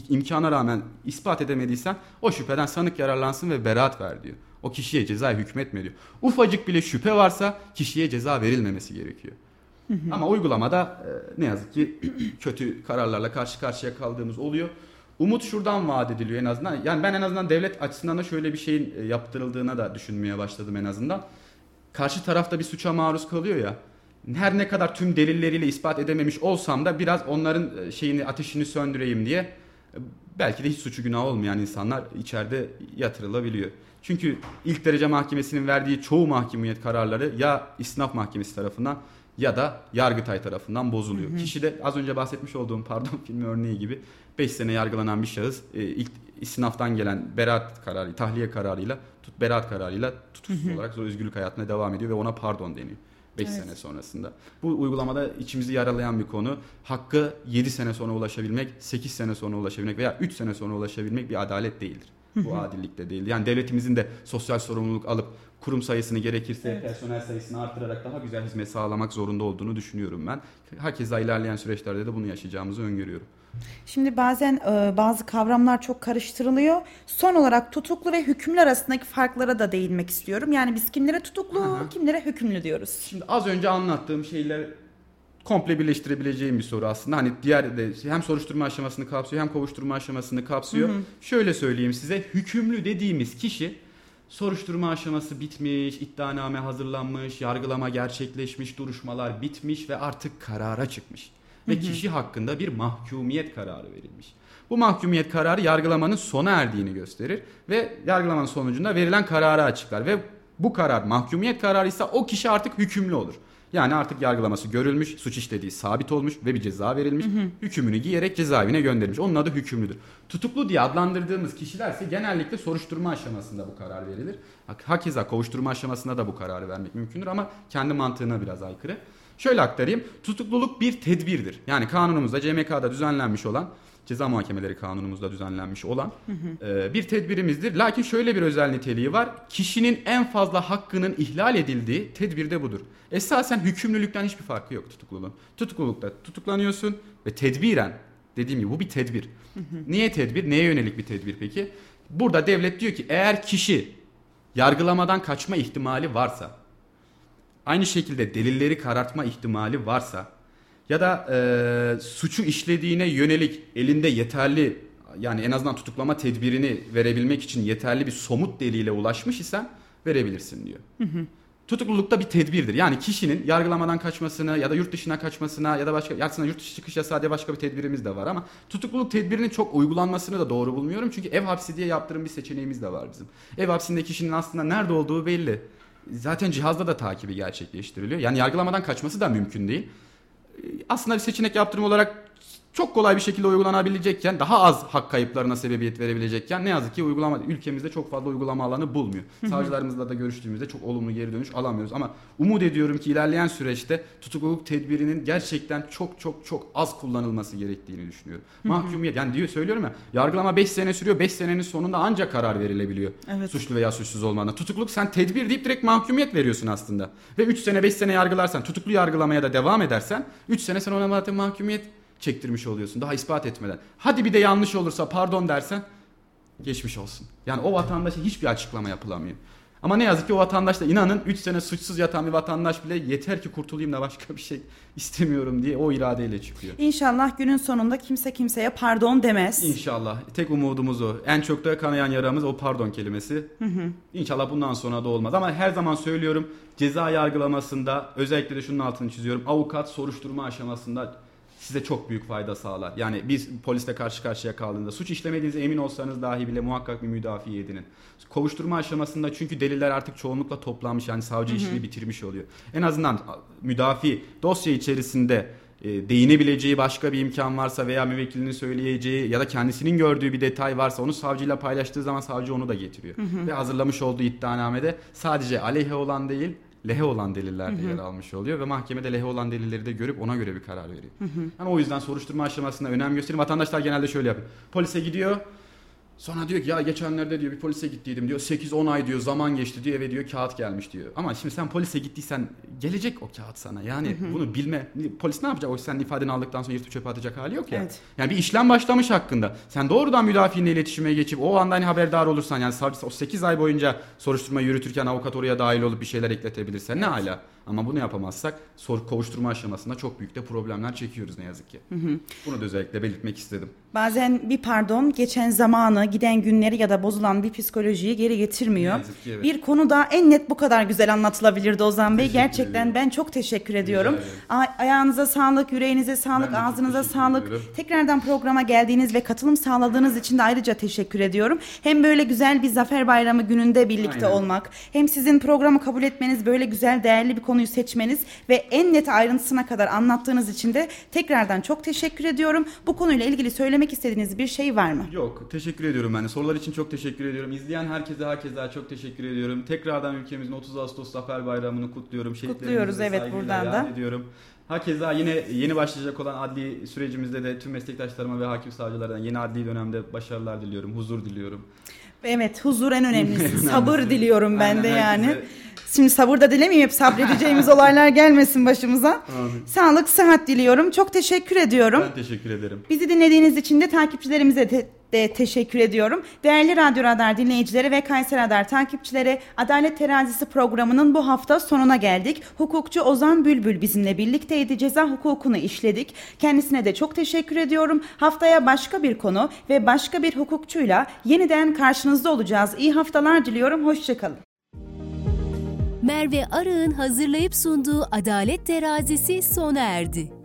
imkana rağmen ispat edemediysen o şüpheden sanık yararlansın ve beraat ver diyor. O kişiye ceza hükmetme diyor. Ufacık bile şüphe varsa kişiye ceza verilmemesi gerekiyor. Ama uygulamada e, ne yazık ki kötü kararlarla karşı karşıya kaldığımız oluyor. Umut şuradan vaat ediliyor en azından. Yani ben en azından devlet açısından da şöyle bir şeyin e, yaptırıldığına da düşünmeye başladım en azından. Karşı tarafta bir suça maruz kalıyor ya. Her ne kadar tüm delilleriyle ispat edememiş olsam da biraz onların e, şeyini ateşini söndüreyim diye e, belki de hiç suçu günah olmayan insanlar içeride yatırılabiliyor. Çünkü ilk derece mahkemesinin verdiği çoğu mahkumiyet kararları ya istinaf mahkemesi tarafından ya da Yargıtay tarafından bozuluyor. Hı hı. Kişi de az önce bahsetmiş olduğum pardon filmi örneği gibi 5 sene yargılanan bir şahıs e, ilk istinaftan gelen beraat kararı, tahliye kararıyla, tut beraat kararıyla tutuksuz olarak zor özgürlük hayatına devam ediyor ve ona pardon deniyor. 5 evet. sene sonrasında. Bu uygulamada içimizi yaralayan bir konu. Hakkı 7 sene sonra ulaşabilmek, 8 sene sonra ulaşabilmek veya 3 sene sonra ulaşabilmek bir adalet değildir. Bu adillik de değil. Yani devletimizin de sosyal sorumluluk alıp kurum sayısını gerekirse evet. personel sayısını arttırarak daha güzel hizmet sağlamak zorunda olduğunu düşünüyorum ben. Hakeza ilerleyen süreçlerde de bunu yaşayacağımızı öngörüyorum. Şimdi bazen e, bazı kavramlar çok karıştırılıyor. Son olarak tutuklu ve hükümlü arasındaki farklara da değinmek istiyorum. Yani biz kimlere tutuklu, Aha. kimlere hükümlü diyoruz. Şimdi az önce anlattığım şeyler komple birleştirebileceğim bir soru aslında. Hani diğer de hem soruşturma aşamasını kapsıyor hem kovuşturma aşamasını kapsıyor. Hı hı. Şöyle söyleyeyim size. Hükümlü dediğimiz kişi soruşturma aşaması bitmiş, iddianame hazırlanmış, yargılama gerçekleşmiş, duruşmalar bitmiş ve artık karara çıkmış. Ve kişi hakkında bir mahkumiyet kararı verilmiş. Bu mahkumiyet kararı yargılamanın sona erdiğini gösterir ve yargılamanın sonucunda verilen kararı açıklar ve bu karar mahkumiyet kararı ise o kişi artık hükümlü olur. Yani artık yargılaması görülmüş, suç işlediği sabit olmuş ve bir ceza verilmiş. Hı hı. Hükümünü giyerek cezaevine gönderilmiş. Onun adı hükümlüdür. Tutuklu diye adlandırdığımız kişiler ise genellikle soruşturma aşamasında bu karar verilir. Hakeza kovuşturma aşamasında da bu kararı vermek mümkündür ama kendi mantığına biraz aykırı. Şöyle aktarayım. Tutukluluk bir tedbirdir. Yani kanunumuzda CMK'da düzenlenmiş olan ceza muhakemeleri kanunumuzda düzenlenmiş olan hı hı. E, bir tedbirimizdir. Lakin şöyle bir özel niteliği var. Kişinin en fazla hakkının ihlal edildiği tedbir de budur. Esasen hükümlülükten hiçbir farkı yok tutukluluğun. Tutuklulukta tutuklanıyorsun ve tedbiren dediğim gibi bu bir tedbir. Niye tedbir? Neye yönelik bir tedbir peki? Burada devlet diyor ki eğer kişi yargılamadan kaçma ihtimali varsa aynı şekilde delilleri karartma ihtimali varsa ya da e, suçu işlediğine yönelik elinde yeterli yani en azından tutuklama tedbirini verebilmek için yeterli bir somut delile ulaşmış isen verebilirsin diyor. Hı hı. Tutuklulukta bir tedbirdir. Yani kişinin yargılamadan kaçmasını ya da yurt dışına kaçmasına ya da başka aslında yurt dışı çıkış yasağı diye başka bir tedbirimiz de var ama tutukluluk tedbirinin çok uygulanmasını da doğru bulmuyorum. Çünkü ev hapsi diye yaptığım bir seçeneğimiz de var bizim. Ev hapsinde kişinin aslında nerede olduğu belli. Zaten cihazda da takibi gerçekleştiriliyor. Yani yargılamadan kaçması da mümkün değil aslında bir seçenek yaptırım olarak çok kolay bir şekilde uygulanabilecekken daha az hak kayıplarına sebebiyet verebilecekken ne yazık ki uygulama ülkemizde çok fazla uygulama alanı bulmuyor. Savcılarımızla da görüştüğümüzde çok olumlu geri dönüş alamıyoruz ama umut ediyorum ki ilerleyen süreçte tutukluluk tedbirinin gerçekten çok çok çok az kullanılması gerektiğini düşünüyorum. Mahkumiyet yani diyor söylüyorum ya yargılama 5 sene sürüyor 5 senenin sonunda ancak karar verilebiliyor. Evet. Suçlu veya suçsuz olmadan. Tutukluluk sen tedbir deyip direkt mahkumiyet veriyorsun aslında. Ve 3 sene 5 sene yargılarsan tutuklu yargılamaya da devam edersen 3 sene sen ona zaten mahkumiyet çektirmiş oluyorsun daha ispat etmeden. Hadi bir de yanlış olursa pardon dersen geçmiş olsun. Yani o vatandaşa hiçbir açıklama yapılamıyor. Ama ne yazık ki o vatandaş da inanın 3 sene suçsuz yatan bir vatandaş bile yeter ki kurtulayım da başka bir şey istemiyorum diye o iradeyle çıkıyor. İnşallah günün sonunda kimse kimseye pardon demez. İnşallah. Tek umudumuz o. En çok da kanayan yaramız o pardon kelimesi. Hı hı. İnşallah bundan sonra da olmaz. Ama her zaman söylüyorum ceza yargılamasında özellikle de şunun altını çiziyorum. Avukat soruşturma aşamasında size çok büyük fayda sağlar. Yani biz polisle karşı karşıya kaldığında suç işlemediğinize emin olsanız dahi bile muhakkak bir müdafi edinin. Kovuşturma aşamasında çünkü deliller artık çoğunlukla toplanmış yani savcı hı hı. işini bitirmiş oluyor. En azından müdafi dosya içerisinde e, değinebileceği başka bir imkan varsa veya müvekkilinin söyleyeceği ya da kendisinin gördüğü bir detay varsa onu savcıyla paylaştığı zaman savcı onu da getiriyor. Hı hı. Ve hazırlamış olduğu iddianamede sadece aleyhe olan değil lehe olan deliller de yer almış oluyor ve mahkemede lehe olan delilleri de görüp ona göre bir karar veriyor. Yani o yüzden soruşturma aşamasında önem gösterin. Vatandaşlar genelde şöyle yapıyor. Polise gidiyor. Sonra diyor ki ya geçenlerde diyor bir polise gittiydim diyor 8-10 ay diyor zaman geçti diyor eve diyor kağıt gelmiş diyor. Ama şimdi sen polise gittiysen gelecek o kağıt sana. Yani bunu bilme. Polis ne yapacak? O senin ifadeni aldıktan sonra yırtıp çöpe atacak hali yok ya. Evet. Yani bir işlem başlamış hakkında. Sen doğrudan müdafiinle iletişime geçip o anda hani haberdar olursan yani savcı o 8 ay boyunca soruşturma yürütürken avukat oraya dahil olup bir şeyler ekletebilirsen ne hala. Ama bunu yapamazsak sor, kovuşturma aşamasında çok büyük de problemler çekiyoruz ne yazık ki. Bunu da özellikle belirtmek istedim. Bazen bir pardon geçen zamanı, giden günleri ya da bozulan bir psikolojiyi geri getirmiyor. Ne yazık ki evet. Bir konuda en net bu kadar güzel anlatılabilirdi Ozan Bey. Teşekkür Gerçekten ederim. ben çok teşekkür ediyorum. A- ayağınıza sağlık, yüreğinize sağlık, Ben ağzınıza sağlık. ediyorum. Tekrardan programa geldiğiniz ve katılım sağladığınız için de ayrıca teşekkür ediyorum. Hem böyle güzel bir Zafer Bayramı gününde birlikte Aynen. olmak, hem sizin programı kabul etmeniz, böyle güzel değerli bir konuyu seçmeniz ve en net ayrıntısına kadar anlattığınız için de tekrardan çok teşekkür ediyorum. Bu konuyla ilgili söylemek istediğiniz bir şey var mı? Yok teşekkür ediyorum ben de. Sorular için çok teşekkür ediyorum. İzleyen herkese herkese çok teşekkür ediyorum. Tekrardan ülkemizin 30 Ağustos Zafer Bayramı'nı kutluyorum. Kutluyoruz, evet, buradan da. ediyorum. Hakeza yine yeni başlayacak olan adli sürecimizde de tüm meslektaşlarıma ve hakim savcılardan yeni adli dönemde başarılar diliyorum. Huzur diliyorum. Evet huzur en önemlisi. Sabır diliyorum ben Aynen, de yani. herkese. Şimdi sabır da dilemeyeyim hep sabredeceğimiz olaylar gelmesin başımıza. Amin. Sağlık, sıhhat diliyorum. Çok teşekkür ediyorum. Ben teşekkür ederim. Bizi dinlediğiniz için de takipçilerimize de, de teşekkür ediyorum. Değerli Radyo Radar dinleyicileri ve Kayser Radar takipçileri Adalet Terazisi programının bu hafta sonuna geldik. Hukukçu Ozan Bülbül bizimle birlikteydi. Ceza hukukunu işledik. Kendisine de çok teşekkür ediyorum. Haftaya başka bir konu ve başka bir hukukçuyla yeniden karşınızda olacağız. İyi haftalar diliyorum. Hoşçakalın. Merve Arı'nın hazırlayıp sunduğu Adalet Terazisi sona erdi.